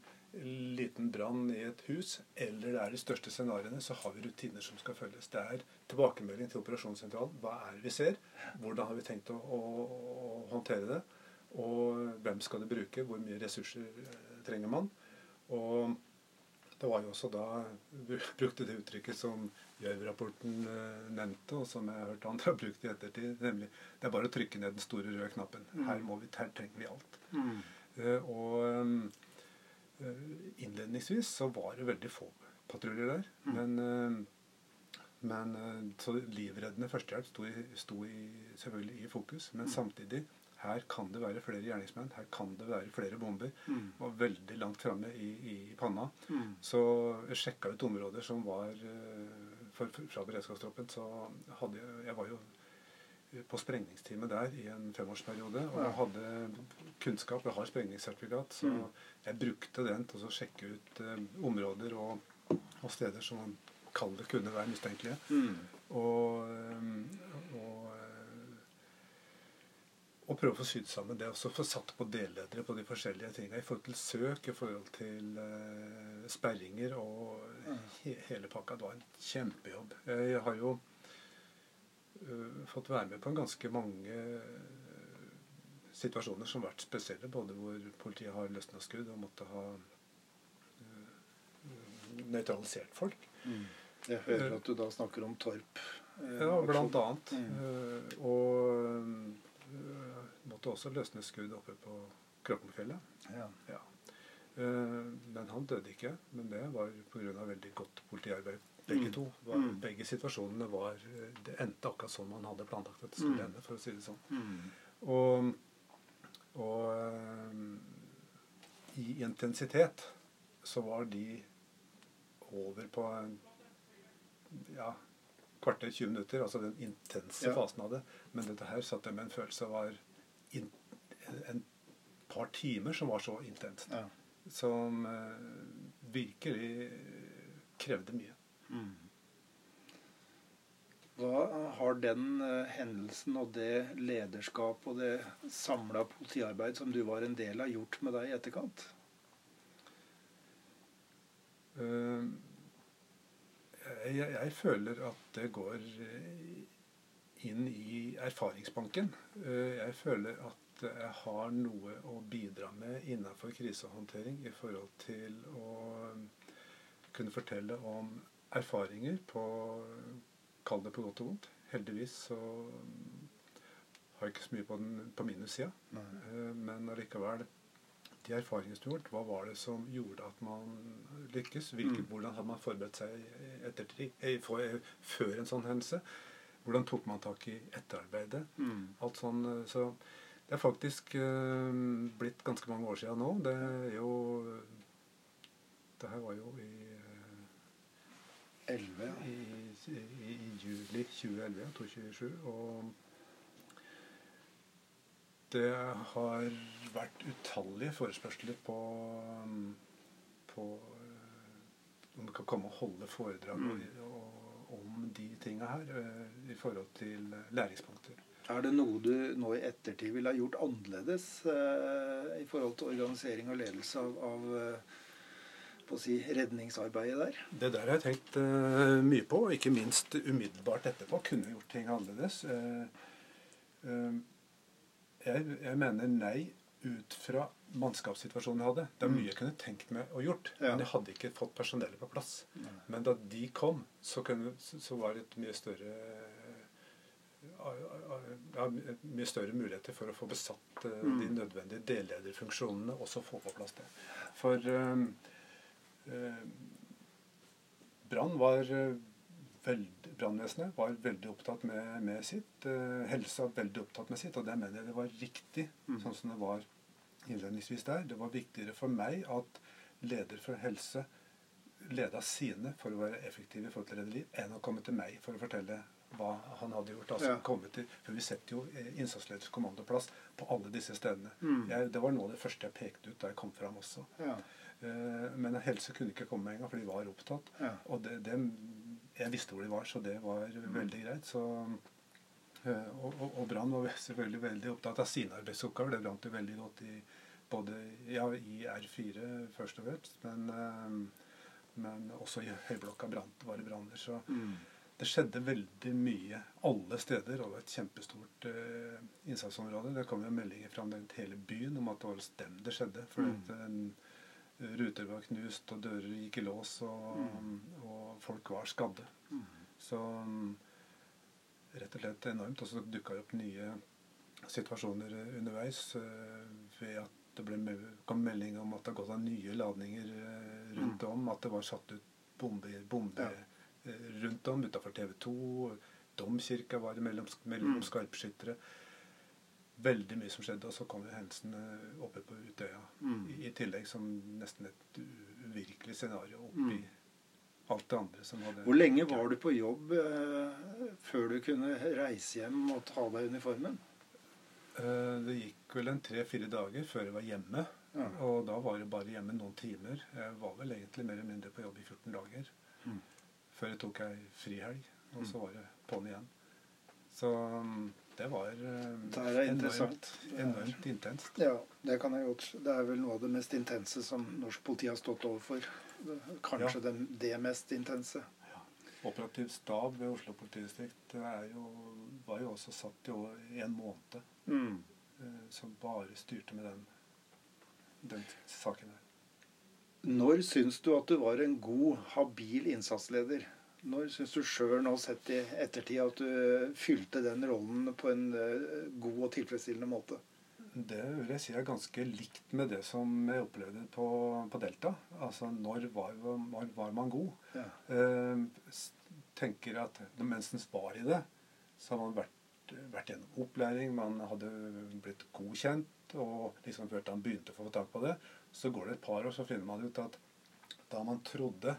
liten brann i et hus, eller det er de største scenarioene, så har vi rutiner som skal følges. Det er tilbakemelding til operasjonssentralen. Hva er det vi ser? Hvordan har vi tenkt å, å, å håndtere det? Og hvem skal det bruke? Hvor mye ressurser eh, trenger man? Og Det var jo også da vi <laughs> brukte det uttrykket som Gjørv-rapporten eh, nevnte, og som jeg har hørt andre har brukt i ettertid, nemlig det er bare å trykke ned den store røde knappen. Her, må vi, her trenger vi alt. Mm. Eh, og eh, innledningsvis så var det veldig få patruljer der. Mm. Men, men så livreddende førstehjelp sto, i, sto i, selvfølgelig i fokus. Men Mm. samtidig her kan det være flere gjerningsmenn, her kan det være flere bomber. Mm. Og veldig langt framme i, i panna. Mm. Så sjekka ut områder som var for, Fra beredskapstroppen så hadde jeg Jeg var jo på sprengningsteamet der i en femårsperiode. Og jeg hadde kunnskap, jeg har sprengningssertifikat, så Mm. jeg brukte den til å sjekke ut eh, områder og, og steder som man kaller kunne være mistenkelige. Mm. Og, eh, og, og prøve å få sydd sammen det. også få satt på delledere på de forskjellige tingene. I forhold til søk, i forhold til uh, sperringer og he hele pakka. Det var en kjempejobb. Jeg har jo uh, fått være med på en ganske mange uh, situasjoner som har vært spesielle. Både hvor politiet har løsna skudd og måtte ha nøytralisert folk. Mm. Jeg hører at du da snakker om Torp. Ja, blant annet. Mm. Og måtte også løsne skudd oppe på Kråkenfjellet. Ja. Ja. Eh, men han døde ikke. Men det var pga. veldig godt politiarbeid. Begge Mm. to. Var, Mm. Begge situasjonene var eh, Det endte akkurat sånn man hadde planlagt at det skulle Mm. ende, for å si det sånn. Mm. Og, og um, i intensitet så var de over på en ja, kvarter, 20 minutter. Altså den intense Ja. fasen av det. Men dette her satt jeg med en følelse var in, en par timer som var så intenst. Ja. Som uh, virkelig krevde mye. Mm. Hva har den uh, hendelsen og det lederskap og det samla politiarbeid som du var en del av, gjort med deg i etterkant? Uh, jeg, jeg føler at det går eh, inn i erfaringsbanken. Eh, Jeg føler at jeg har noe å bidra med innenfor krisehåndtering i forhold til å kunne fortelle om erfaringer på Kall det på godt og vondt. Heldigvis så har jeg ikke så mye på, den, på minussida. Eh, Men allikevel de erfaringene som har gjort, hva var det som gjorde at man lykkes? Hvilke, Mm. Hvordan hadde man forberedt seg etter, eh, før en sånn hendelse? Hvordan tok man tak i etterarbeidet? Mm. Alt sånn, eh, så det er faktisk uh, blitt ganske mange år siden nå. Det er jo Det her var jo i, uh, 11, ja. i, i, i juli 2011, ja, 2027. Og det har vært utallige forespørsler på, på eh, om du kan komme og holde foredrag Mm. og, og, om de tinga her eh, i forhold til læringspunkter. Er det noe du nå i ettertid ville ha gjort annerledes eh, i forhold til organisering og ledelse av, av eh, på å si, redningsarbeidet der? Det der har jeg tenkt eh, mye på, og ikke minst umiddelbart etterpå. Kunne gjort ting annerledes. Eh, eh, jeg, jeg mener nei ut fra mannskapssituasjonen jeg hadde. Det er Mm. mye jeg kunne tenkt meg å gjort, Ja. men jeg hadde ikke fått personellet på plass. Nei. Men da de kom, så, kunne, så var det et mye større ja, mye større muligheter for å få besatt uh, Mm. de nødvendige dellederfunksjonene, og så få på plass det. For uh, uh, Brann var Brannvesenet var veldig opptatt med, med sitt. helsa veldig opptatt med sitt, og det mener jeg det var riktig, Mm. sånn som det var innledningsvis der. Det var viktigere for meg at leder for helse leda sine for å være effektiv i forhold til å redde liv, enn å komme til meg for å fortelle hva han hadde gjort. Altså Ja. til, For vi setter jo eh, innsatsleders kommandoplass på alle disse stedene. Mm. Jeg, det var noe av det første jeg pekte ut da jeg kom fram også. Ja. Uh, Men helse kunne ikke komme med en gang, for de var opptatt. Ja. Og det, det, jeg visste hvor de var, så det var veldig greit. Så, og og, og Brann var selvfølgelig veldig opptatt av sine arbeidsoppgaver. Det brant jo veldig godt i både ja, i R4 først og fremst, men, eh, men også i høyblokka brant, var det branner. Så Mm. det skjedde veldig mye alle steder, og det var et kjempestort uh, innsatsområde. Det kom jo meldinger fra den hele byen om at det var hos dem det skjedde. For Mm. at, en, ruter var knust, og dører gikk i lås, og, Mm. og folk var skadde. Så mm, rett og slett enormt. Og så dukka det opp nye situasjoner eh, underveis eh, ved at det ble, kom melding om at det har gått av nye ladninger eh, rundt om. At det var satt ut bomber, bomber Ja. rundt om utafor TV 2. Domkirka var mellom, mellom Mm. skarpskyttere. Veldig mye som skjedde, og så kom jo hendelsen eh, oppe på Utøya. Mm. I, I tillegg som nesten et uvirkelig scenario Mm. Alt det andre som hadde Hvor lenge var du på jobb eh, før du kunne reise hjem og ta deg uniformen? Eh, Det gikk vel en tre-fire dager før jeg var hjemme. Ja. Og da var jeg bare hjemme noen timer. Jeg var vel egentlig mer eller mindre på jobb i 14 dager. Mm. Før jeg tok ei frihelg, og så var jeg på'n igjen. Så mm, det var eh, Det enormt, enormt intenst. Ja, det kan jeg godt. Det er vel noe av det mest intense som norsk politi har stått overfor. Kanskje det, det mest intense. Ja. Operativ stab ved Oslo politidistrikt er jo, var jo også satt i år- en måned. Mm. eh, Som bare styrte med den, den saken der. Når syns du at du var en god, habil innsatsleder? Når syns du sjøl nå sett i ettertid at du fylte den rollen på en eh, god og tilfredsstillende måte? Det vil jeg si er ganske likt med det som jeg opplevde på, på Delta. Altså når var, når var man god? Ja. Eh, tenker at mens en var i det, så har man vært, vært gjennom opplæring, man hadde blitt godkjent, og liksom før man begynte å få tak på det, så går det et par år, så finner man ut at da man trodde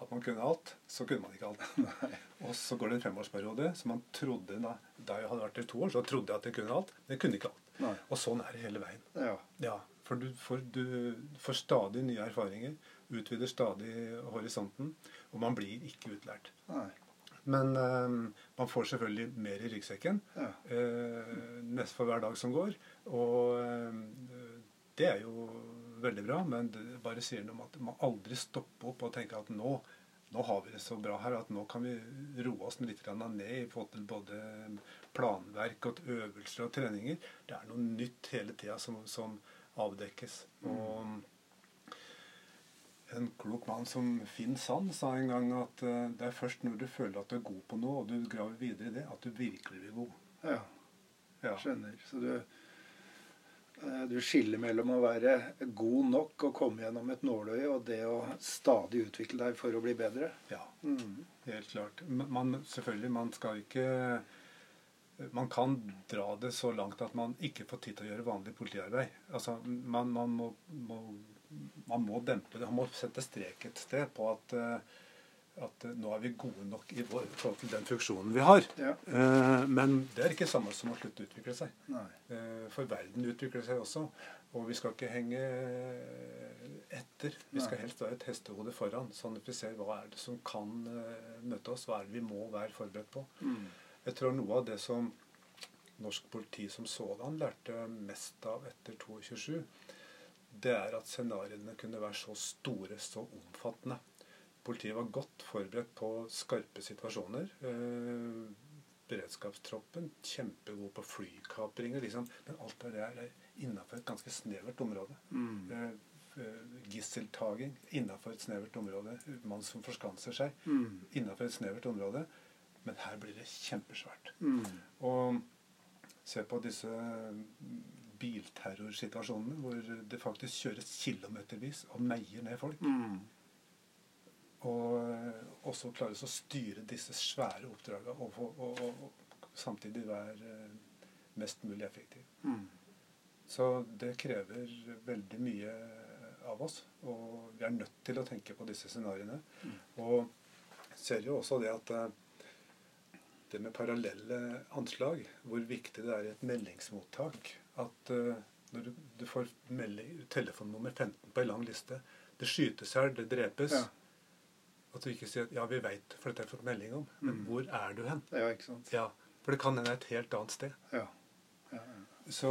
at man kunne alt, så kunne man ikke alt. <laughs> Og så går det en femårsperiode, så man trodde da, da jeg hadde vært der to år, så trodde jeg at jeg kunne alt, men jeg kunne ikke alt. Nei. Og sånn er det hele veien. Ja. Ja, for du får, du får stadig nye erfaringer, utvider stadig horisonten, og man blir ikke utlært. Nei. Men eh, man får selvfølgelig mer i ryggsekken Ja. eh, nest for hver dag som går. Og eh, det er jo veldig bra, men det bare sier noe om at man aldri stopper opp og tenker at nå, nå har vi det så bra her at nå kan vi roe oss litt ned i forhold til både planverk og øvelser og treninger. Det er noe nytt hele tida som, som avdekkes. Og en klok mann som Finn Sand sa en gang at eh, det er først når du føler at du er god på noe, og du graver videre i det, at du virkelig blir god. ja. Ja. Skjønner. Så du, eh, du skiller mellom å være god nok og komme gjennom et nåløye, og det å stadig utvikle deg for å bli bedre. ja. Mm. Helt klart. Man, selvfølgelig, man skal ikke Man kan dra det så langt at man ikke får tid til å gjøre vanlig politiarbeid. Altså, man, man, må, må, man må dempe det. Man må sette strek et sted på at, eh, at eh, nå er vi gode nok i vår, forhold til den funksjonen vi har. Ja. Eh, Men det er ikke samme som å slutte å utvikle seg. Nei. For verden utvikler seg også. Og vi skal ikke henge etter. Vi skal helst være et hestehode foran, sånn at vi ser hva er det som kan møte oss. Hva er det vi må være forberedt på. Mm. Jeg tror noe av det som norsk politi som sådan lærte mest av etter 22.7, det er at scenarioene kunne være så store, så omfattende. Politiet var godt forberedt på skarpe situasjoner. Eh, beredskapstroppen kjempegod på flykapringer, liksom. Men alt det der er innafor et ganske snevert område. Mm. Eh, eh, Gisseltaking innafor et snevert område. Man som forskanser seg Mm. innafor et snevert område. Men her blir det kjempesvært. Mm. Og se på disse bilterrorsituasjonene hvor det faktisk kjøres kilometervis og meier ned folk. Mm. Og også klares å styre disse svære oppdragene og, og, og, og samtidig være eh, mest mulig effektiv. Mm. Så det krever veldig mye av oss. Og vi er nødt til å tenke på disse scenarioene. Og ser jo også det at eh, det med parallelle anslag, hvor viktig det er i et meldingsmottak at uh, når du, du får melding, telefonnummer 15 på en lang liste Det skytes her, det drepes. Ja. At du ikke sier at 'ja, vi veit, for dette har jeg fått melding om', men Mm. hvor er du hen? Ja, ikke sant. Ja, For det kan hende et helt annet sted. Ja. Ja, ja. Så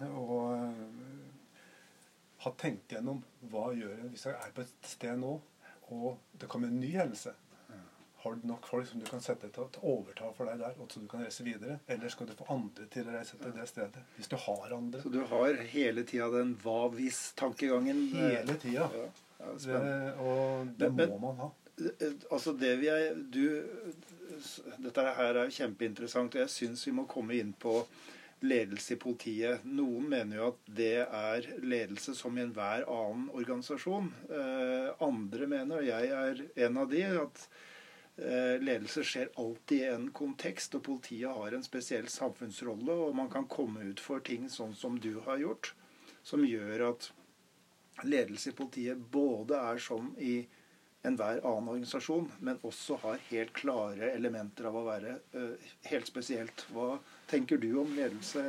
Og uh, ha tenkt gjennom hva gjør jeg hvis jeg er på et sted nå, og det kommer en ny hendelse. Har du nok folk som du kan sette til å overta for deg der, og så du kan reise videre? Eller skal du få andre til å reise til det stedet? Hvis du har andre. Så du har hele tida den hva hvis-tankegangen? Hele tida. Ja, ja, det, og det men, må man ha. Altså det vi er du, Dette her er kjempeinteressant, og jeg syns vi må komme inn på ledelse i politiet. Noen mener jo at det er ledelse som i enhver annen organisasjon. Eh, andre mener, og jeg er en av de, at ledelse skjer alltid i en kontekst, og politiet har en spesiell samfunnsrolle, og man kan komme ut for ting sånn som du har gjort, som gjør at ledelse i politiet både er som i enhver annen organisasjon, men også har helt klare elementer av å være uh, helt spesielt. Hva tenker du om ledelse,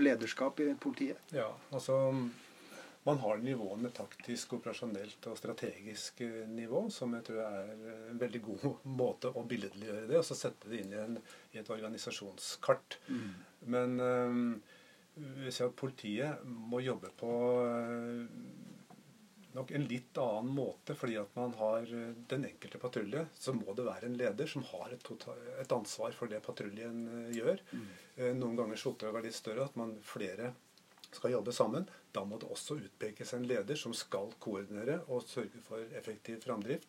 lederskap i politiet? Ja, altså man har nivåene taktisk, operasjonelt og strategisk eh, nivå, som jeg tror er en veldig god <laughs> måte å billedliggjøre det, og så sette det inn i, en, i et organisasjonskart. Mm. Men øh, vi ser at politiet må jobbe på nok en litt annen måte, fordi at man har eh, den enkelte patrulje, så må det være en leder som har et, total, et ansvar for det patruljen eh, gjør. Mm. Eh, noen ganger så oppdraget er litt større, at man flere skal jobbe sammen. Da må det også utpekes en leder som skal koordinere og sørge for effektiv framdrift.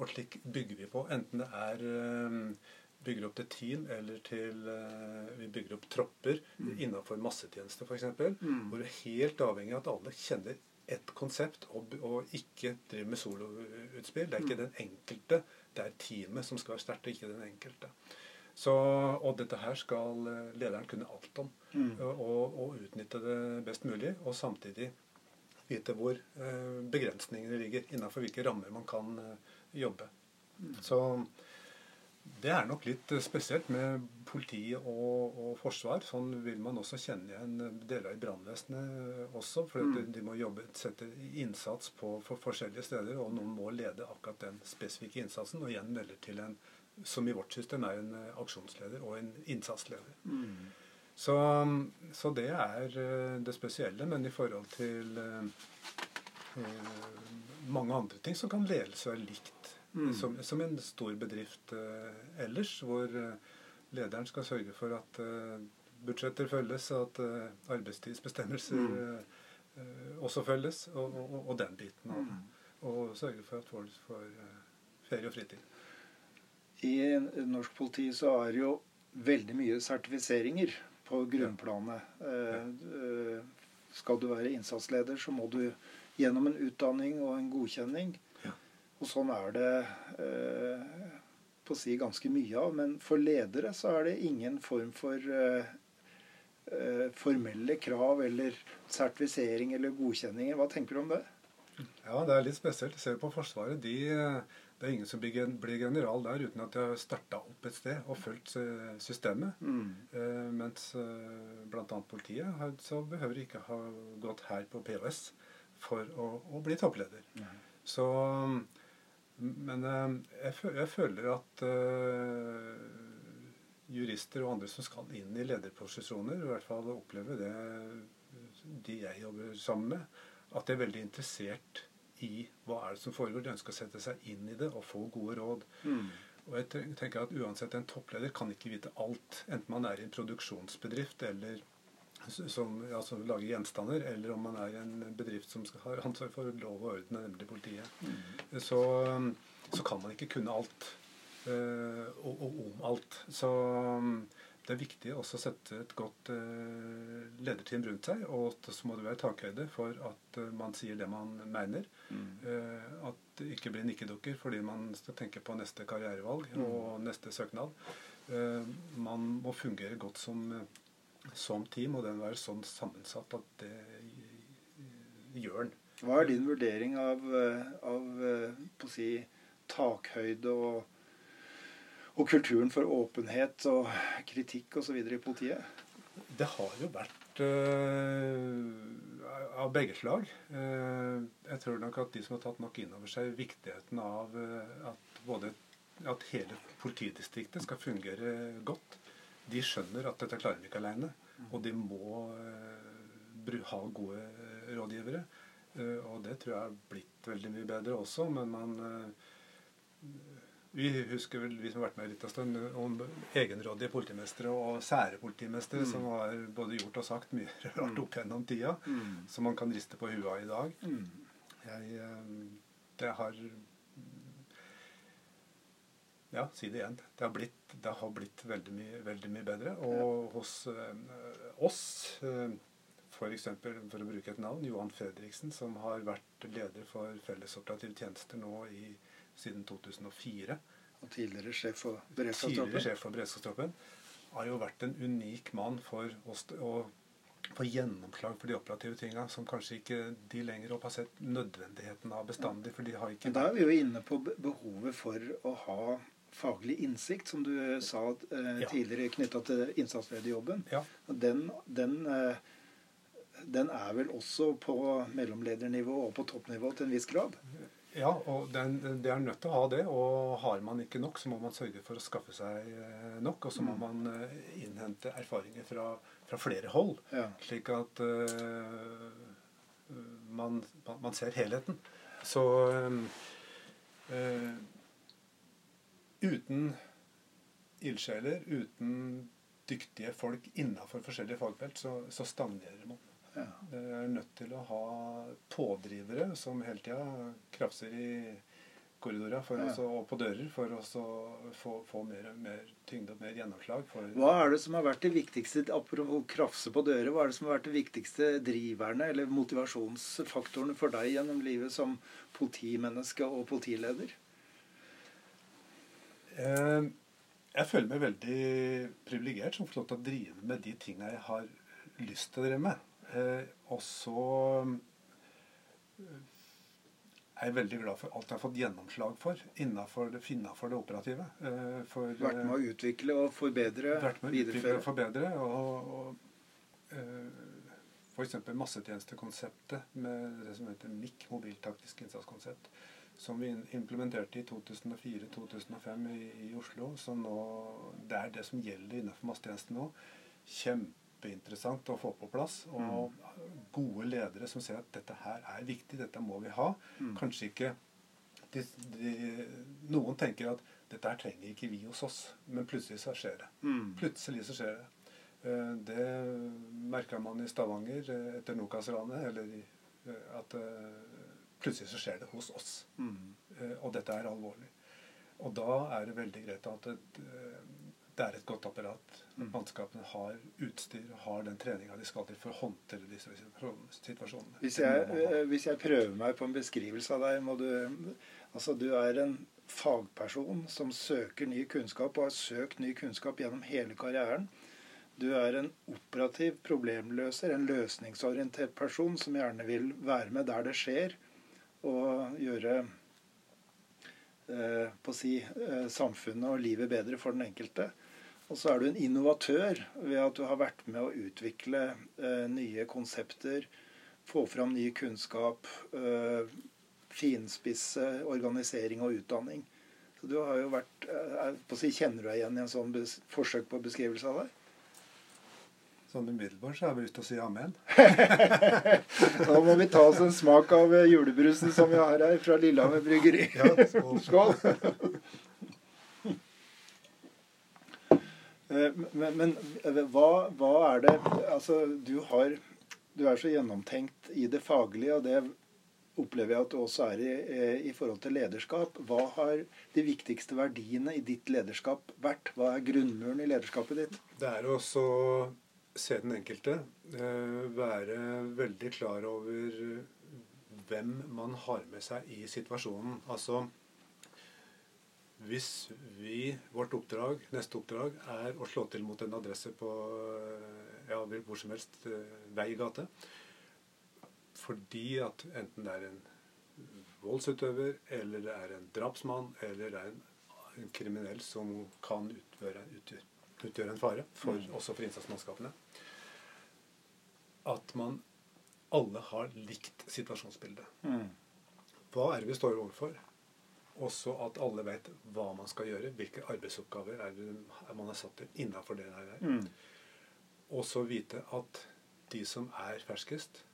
Og slik bygger vi på, enten det er bygger opp til team eller til Vi bygger opp tropper mm. innenfor massetjeneste f.eks. Mm. Hvor det er helt avhengig av at alle kjenner ett konsept og, og, ikke driver med soloutspill. Det er ikke mm. den enkelte, det er teamet som skal være sterkt, og ikke den enkelte. Så, og dette her skal eh, lederen kunne alt om. Mm. Og, og, utnytte det best mulig. Og samtidig vite hvor eh, begrensningene ligger. Innenfor hvilke rammer man kan eh, jobbe. Mm. Så det er nok litt spesielt med politi og, og, forsvar. Sånn vil man også kjenne igjen deler i brannvesenet også. For mm. de må jobbe, sette innsats på for forskjellige steder, og noen må lede akkurat den spesifikke innsatsen. Og igjen melder til en som i vårt system er en aksjonsleder og en innsatsleder. Mm. Så, så, det er eh, det spesielle. Men i forhold til eh, mange andre ting så kan ledelse være likt Mm. Som, som, en stor bedrift eh, ellers, hvor eh, lederen skal sørge for at eh, budsjetter følges, at eh, arbeidstidsbestemmelser mm. Eh, også følges, og, og, og, den biten. Og, mm. og sørge for at folk får eh, ferie og fritid. I norsk politi så er det jo veldig mye sertifiseringer på grunnplanet. Ja. Skal du være innsatsleder, så må du gjennom en utdanning og en godkjenning. Og sånn er det eh, på å si ganske mye av. Men for ledere så er det ingen form for eh, eh, formelle krav eller sertifisering eller godkjenninger. Hva tenker du om det? Ja, det er litt spesielt. Se på Forsvaret. De, det er ingen som blir general der uten at de har starta opp et sted og fulgt eh, systemet. Mm. Eh, mens eh, bl.a. politiet har, så behøver ikke ha gått her på POS for å, å bli toppleder. Mm. Så men eh, jeg, jeg, føler at uh, jurister og andre som skal inn i lederposisjoner, i hvert fall opplever det de jeg jobber sammen med, at de er veldig interessert i hva er det som foregår. De ønsker å sette seg inn i det og få gode råd. Mm. Og jeg tenker at uansett En toppleder kan ikke vite alt, enten man er i en produksjonsbedrift eller som altså, lager gjenstander, eller om man er i en bedrift som skal ha ansvar for lov og orden, nemlig politiet, mm. så, så, kan man ikke kunne alt. Uh, og, og, om alt. Så det er viktig også å sette et godt uh, lederteam rundt seg. Og så må det være takhøyde for at uh, man sier det man mener. Mm. at det ikke blir nikkedukker fordi man skal tenke på neste karrierevalg mm. og neste søknad. man må fungere godt som som team, og den være sånn sammensatt at det gjør den. Hva er din vurdering av, av si, takhøyde og, og, kulturen for åpenhet og kritikk osv. i politiet? Det har jo vært uh, av begge slag. Uh, jeg tror nok at de som har tatt nok inn over seg viktigheten av uh, at både at hele politidistriktet skal fungere godt, de skjønner at dette klarer vi ikke alene. Og de må uh, ha gode rådgivere. Og det tror jeg har blitt veldig mye bedre også. Men man Vi husker vel, vi som har vært med litt av stund, om egenrådige politimestere og sære politimestere Mm. som har både gjort og sagt mye <laughs> rart opp gjennom tida, Mm. som man kan riste på huet av i dag. Mm. Jeg, eh, det har Ja, si det igjen. Det har blitt, det har blitt veldig, mye, veldig mye bedre. Og hos øh, oss, øh, f.eks. For, for å bruke et navn, Johan Fredriksen, som har vært leder for fellesoperativ tjenester nå i, siden 2004, Og tidligere sjef for beredskapstroppen. har jo vært en unik mann for oss å få gjennomslag for de operative tinga som kanskje ikke de lenger opp har sett nødvendigheten av bestandig. For de har ikke Men da er vi jo inne på behovet for å ha faglig innsikt, som du sa eh, Ja. tidligere knytta til innsatslederjobben. Ja. Den, den, eh, den er vel også på mellomledernivå og på toppnivå til en viss grad. Ja, og den, det er nødt til å ha det. Og har man ikke nok, så må man sørge for å skaffe seg eh, nok. Og så må man eh, innhente erfaringer fra, fra flere hold, Ja. slik at uh, man, man, ser helheten. Så eh, uh, uten ildsjeler, uten dyktige folk innafor forskjellige fagfelt, så, så stagnerer man. Ja. Du er nødt til å ha pådrivere som hele tida krafser i korridorer for Ja. og på dører for å få, få mer, mer tyngde og mer gjennomslag. For, Hva er det som har vært det viktigste apropos krafse på dører, hva er det som har vært det viktigste driverne eller motivasjonsfaktorene for deg gjennom livet som politimenneske og politileder? Eh, jeg føler meg veldig privilegert som får lov til å drive med de tinga jeg har lyst til å drive med. Eh, og så eh, er jeg veldig glad for alt jeg har fått gjennomslag for innafor det, innenfor det operative. Eh, for, Vært med å utvikle og forbedre, vært med å utvikle og forbedre. Og, og f.eks. massetjenestekonseptet med det som heter MIK, mobiltaktisk innsatskonsept, som vi implementerte i 2004-2005 i, i Oslo. Så nå, det er det som gjelder innenfor massetjenesten nå. Kjempeinteressant å få på plass. Og gode ledere som ser at dette her er viktig, dette må vi ha. Mm. Kanskje ikke de, de, Noen tenker at dette her trenger ikke vi hos oss, men plutselig så skjer det. Mm. Plutselig så skjer det. Eh, Det merka man i Stavanger eh, etter Nokas-ranet. Eller eh, at plutselig så skjer det hos oss. Mm. Og dette er alvorlig. Og da er det veldig greit at et, det er et godt apparat. Mm. Mannskapene har utstyr og har den treninga de skal til for å håndtere disse situasjonene. Hvis jeg, eh, hvis jeg prøver meg på en beskrivelse av deg må du, altså du er en fagperson som søker ny kunnskap og har søkt ny kunnskap gjennom hele karrieren. Du er en operativ problemløser, en løsningsorientert person som gjerne vil være med der det skjer, og gjøre eh, på å si, eh, samfunnet og livet bedre for den enkelte. Og så er du en innovatør ved at du har vært med å utvikle eh, nye konsepter, få fram ny kunnskap, eh, finspisse organisering og utdanning. Så du har jo vært eh, si, Kjenner du deg igjen i en sånn forsøk på beskrivelse av deg? Sånn umiddelbart så har jeg lyst til å si amen. <laughs> Da må vi ta oss en smak av eh, julebrusen som vi har her fra Lillehammer bryggeri. Ja, skål. Skål. Eh, Men, men eh, hva, hva er det Altså, du har Du er så gjennomtenkt i det faglige, og det opplever jeg at du også er i, eh, i forhold til lederskap. Hva har de viktigste verdiene i ditt lederskap vært? Hva er grunnmuren i lederskapet ditt? Det er også se den enkelte. eh, Være veldig klar over hvem man har med seg i situasjonen. Altså hvis vi, vårt oppdrag, neste oppdrag, er å slå til mot en adresse på eh, ja, hvor som helst eh, vei i gate, fordi at enten det er en voldsutøver, eller det er en drapsmann, eller det er en, en kriminell som kan utgjøre, utgjøre, utgjøre en fare, for, også for innsatsmannskapene, at man alle har likt situasjonsbildet. Hva er det vi står overfor? Også at alle vet hva man skal gjøre, hvilke arbeidsoppgaver er det man er satt til innafor det der. Mm. Og så vite at de som er ferskest,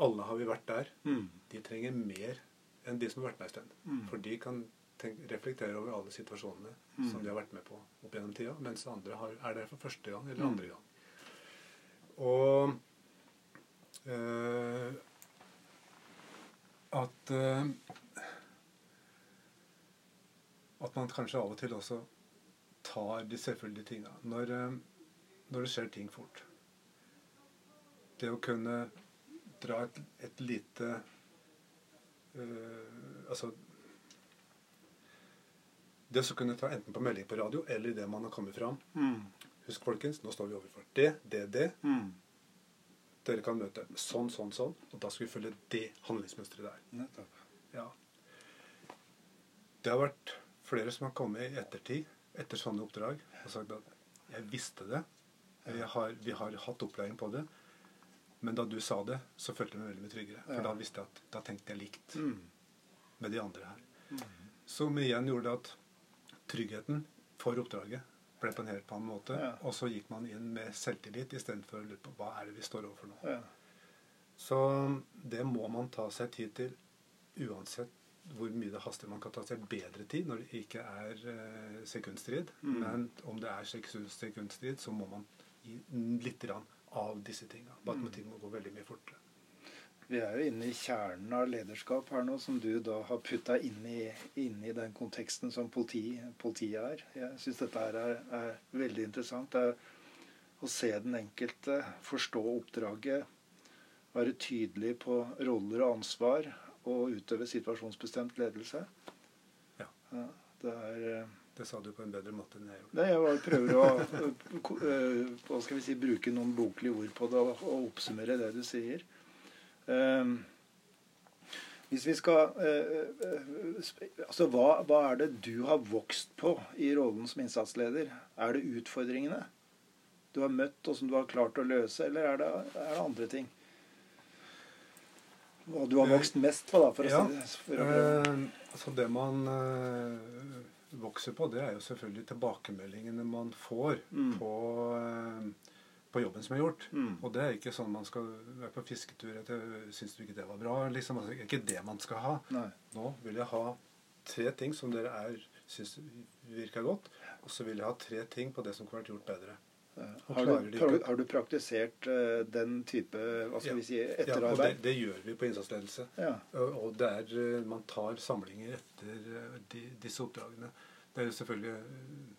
alle har vi vært der, Mm. de trenger mer enn de som har vært med en stund. Mm. For de kan tenk, reflektere over alle situasjonene Mm. som de har vært med på opp gjennom tida, mens andre har, er der for første gang eller Mm. andre gang. Og øh, at eh, At man kanskje av og til også tar de selvfølgelige tinga. Når, eh, når det skjer ting fort. Det å kunne dra et, et lite øh, Altså Det å kunne ta enten på melding på radio eller idet man har kommet fram. Mm. Husk, folkens, nå står vi overfor det, det, det. Mm. Dere kan møte sånn, sånn, sånn. Og da skal vi følge det handlingsmønsteret der. Nettopp. Ja. Det har vært flere som har kommet i ettertid etter sånne oppdrag og sagt at 'jeg visste det'. Vi har, vi har hatt opplæring på det. Men da du sa det, så følte jeg meg veldig mye tryggere. For da visste jeg at da tenkte jeg likt Mm. med de andre her. Som igjen gjorde at tryggheten for oppdraget ble på en helt annen måte. Ja. Og så gikk man inn med selvtillit istedenfor å lure på hva er det vi står overfor nå. Ja. Så det må man ta seg tid til uansett hvor mye det haster. Man kan ta seg bedre tid når det ikke er eh, sekundstrid. Mm. Men om det er sekundstrid, så må man gi litt av disse tinga. At ting må gå veldig mye fortere. Vi er jo inne i kjernen av lederskap her nå, som du da har putta inn i, inn i den konteksten som politi, politiet er. Jeg syns dette her er, er veldig interessant. Er å se den enkelte, forstå oppdraget, være tydelig på roller og ansvar og utøve situasjonsbestemt ledelse. Ja. Ja, det er eh, Det sa du på en bedre måte enn jeg gjorde. Nei, jeg prøver å ko- øh, hva skal vi si, bruke noen boklige ord på det og, og oppsummere det du sier. Um, hvis vi skal Altså, hva, hva er det du har vokst på i rollen som innsatsleder? Er det utfordringene du har møtt, og som du har klart å løse, eller er det, er det andre ting? Hva du har vokst mest på, da, for å Ja, det. For å. Eh, altså det man eh, vokser på, det er jo selvfølgelig tilbakemeldingene man får Mm. på, eh, på jobben som er gjort. Mm. Og det er ikke sånn man skal være på fisketur etter Syns du ikke det var bra? Liksom, altså, det er ikke det man skal ha. Nei. Nå vil jeg ha tre ting som dere er syns virker godt, og så vil jeg ha tre ting på det som kunne vært gjort bedre. Og Har, du, har du praktisert eh, den type hva skal Ja. vi si, etterarbeid? Ja, og det, det gjør vi på innsatsledelse. Ja. Og der det er, eh, man tar samlinger etter eh, de, disse oppdragene. Det er jo selvfølgelig eh,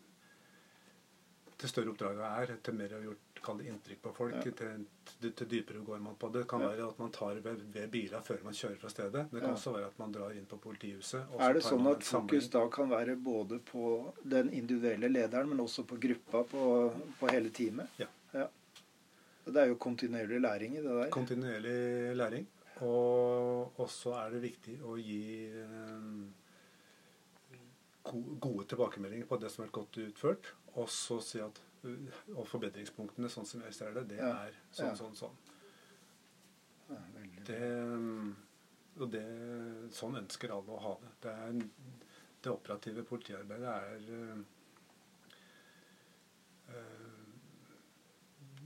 Til større oppdraget er, til mer har gjort kall det inntrykk på folk, Ja. til, til, til dypere går man på det. Det kan Ja. være at man tar ved, ved biler før man kjører fra stedet. Det kan Ja. også være at man drar inn på politihuset. Er det sånn at fokus da kan være både på den individuelle lederen, men også på gruppa, på, på hele teamet? Ja. Det er jo kontinuerlig læring i det der. Kontinuerlig læring. Og så er det viktig å gi go- gode tilbakemeldinger på det som har vært godt utført. Og så si at uh, Og forbedringspunktene, sånn som jeg ser det, det er sånn, sånn, sånn. Det, um, og det, sånn ønsker alle å ha det. Det, er, det operative politiarbeidet er uh,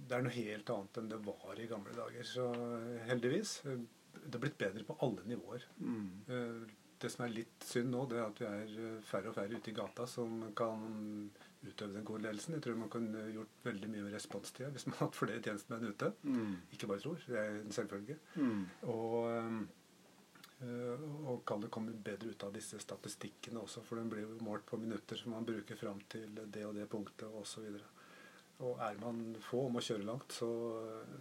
Det er noe helt annet enn det var i gamle dager. Så heldigvis. Det er blitt bedre på alle nivåer. Mm. Det som er litt synd nå, det er at vi er uh, færre og færre ute i gata som kan utøve den gode ledelsen. Jeg tror man kunne gjort veldig mye med responstida hvis man hadde flere tjenestemenn ute. Mm. Ikke bare tror, det er en selvfølge. Mm. Og, øh, og kan det komme bedre ut av disse statistikkene også, for den blir jo målt på minutter som man bruker fram til det og det punktet osv. Og, og er man få om å kjøre langt, så,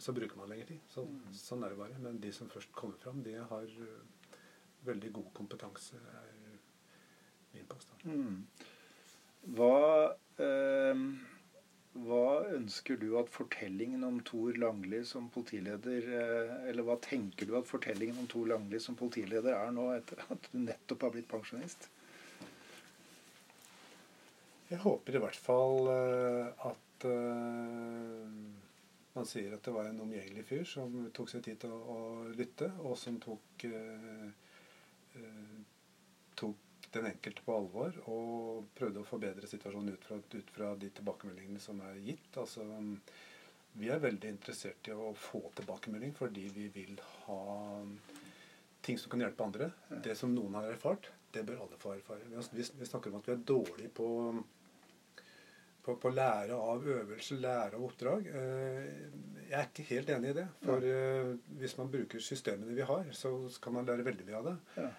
så bruker man lengre tid. Så, Sånn er det bare. Men de som først kommer fram, de har veldig god kompetanse, er min påstand. Mm. Hva, eh, hva ønsker du at fortellingen om Tor Langli som politileder eh, Eller hva tenker du at fortellingen om Tor Langli som politileder er nå, etter at du nettopp har blitt pensjonist? Jeg håper i hvert fall eh, at eh, man sier at det var en omgjengelig fyr som tok seg tid til å, å lytte, og som tok, eh, eh, tok den enkelte på alvor og prøvde å forbedre situasjonen ut fra, ut fra de tilbakemeldingene som er gitt. Altså, vi er veldig interessert i å få tilbakemelding fordi vi vil ha ting som kan hjelpe andre. Det som noen har erfart, det bør alle få erfare. Vi, vi snakker om at vi er dårlige på på, på lære av øvelse, lære av oppdrag. Eh, jeg er ikke helt enig i det. For ja. hvis man bruker systemene vi har, så kan man lære veldig mye av det. Ja.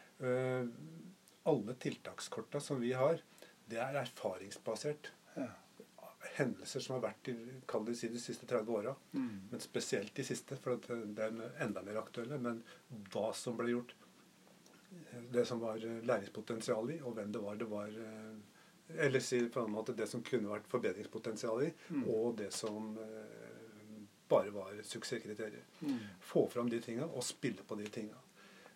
Alle tiltakskorta som vi har, det er erfaringsbasert. Ja. Hendelser som har vært i det si, de siste 30 åra. Mm. Men spesielt de siste, for det er enda mer aktuelle. Men hva som ble gjort, det som var læringspotensial i, og hvem det var det var eller si på en måte det som kunne vært forbedringspotensial i, mm. og det som eh, bare var suksesskriterier. Mm. Få fram de tinga og spille på de tinga.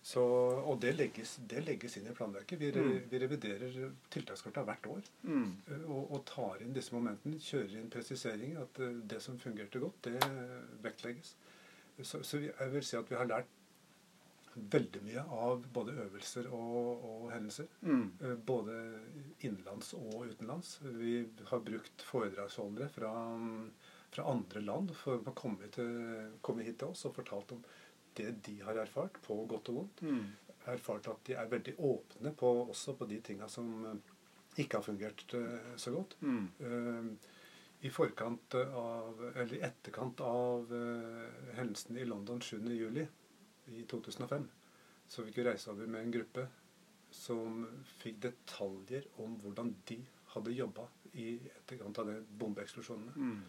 Så, og det legges, det legges, inn i planverket. Vi, mm. vi reviderer tiltakskartet hvert år. Mm. Eh, og, og, tar inn disse momentene. Kjører inn presiseringer. At eh, det som fungerte godt, det vektlegges. Så, så jeg vil si at vi har lært veldig mye av både øvelser og, og hendelser. Mm. Eh, både innenlands og utenlands. Vi har brukt foredragsholdere fra, fra andre land for å komme, til, komme, hit til oss og fortalt om det de har erfart, på godt og vondt. Mm. Erfart at de er veldig åpne på, også på de tinga som eh, ikke har fungert uh, så godt. Mm. Uh, I forkant av, eller i etterkant av uh, hendelsen i London 7.7 i 2005, så fikk vi reise over med en gruppe som fikk detaljer om hvordan de hadde jobba i etterkant av de bombeeksplosjonene. Mm.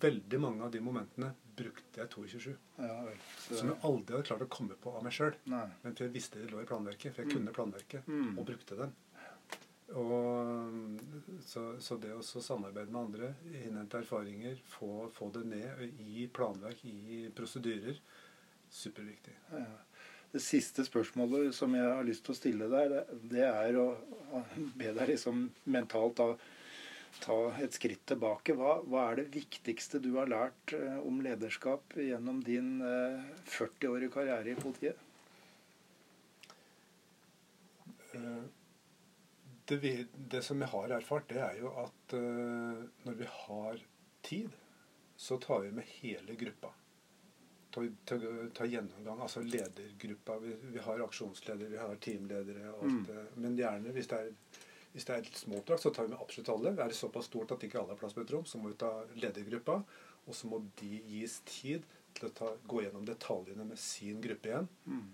Veldig mange av de momentene brukte jeg 22. Ja, så... Som jeg aldri hadde klart å komme på av meg sjøl. Men for jeg visste det lå i planverket. For jeg mm. kunne planverket mm. og brukte dem. Og, så, så, det å samarbeide med andre, innhente erfaringer, få, få, det ned i planverk, i prosedyrer, superviktig. Ja. Det siste spørsmålet som jeg har lyst til å stille deg, det er å be deg liksom mentalt ta, ta et skritt tilbake. Hva, hva, er det viktigste du har lært eh, om lederskap gjennom din 40-årige eh, karriere i politiet? Eh, det, vi, det, som jeg har erfart, det er jo at når vi har tid, så tar vi med hele gruppa ta, ta, ta, gjennomgang. Altså ledergruppa. Vi, vi, har aksjonsledere, vi har teamledere. alt mm. Men gjerne, hvis det er hvis det er et småoppdrag, så tar vi med absolutt alle. Er det såpass stort at ikke alle har plass på et rom, så må vi ta ledergruppa. Og så må de gis tid til å ta, gå gjennom detaljene med sin gruppe igjen. Mm.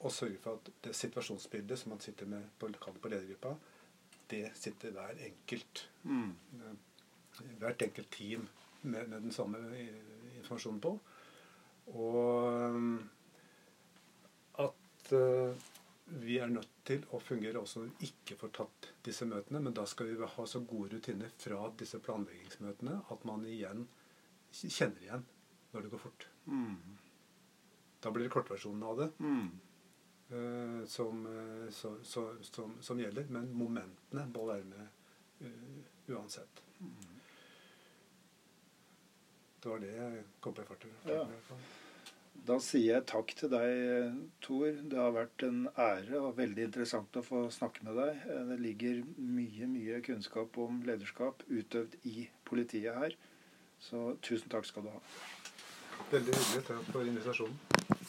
Og sørge for at det situasjonsbildet som man sitter med på, på ledergruppa, det sitter hver enkelt. Mm. Hvert enkelt team med, med den samme informasjonen på. Og um, at uh, vi er nødt til å fungere også når vi ikke får tatt disse møtene. Men da skal vi ha så gode rutiner fra disse planleggingsmøtene at man igjen kjenner igjen når det går fort. Mm. Da blir det kortversjonen av det mm. uh, som, uh, så, så, som, som, gjelder. Men momentene må være med uh, uansett. Mm. Det var det jeg kom på i farten. Ja. Da sier jeg takk til deg, Tor. Det har vært en ære og veldig interessant å få snakke med deg. Det ligger mye, mye kunnskap om lederskap utøvd i politiet her. Så tusen takk skal du ha. Veldig hyggelig. Takk for invitasjonen.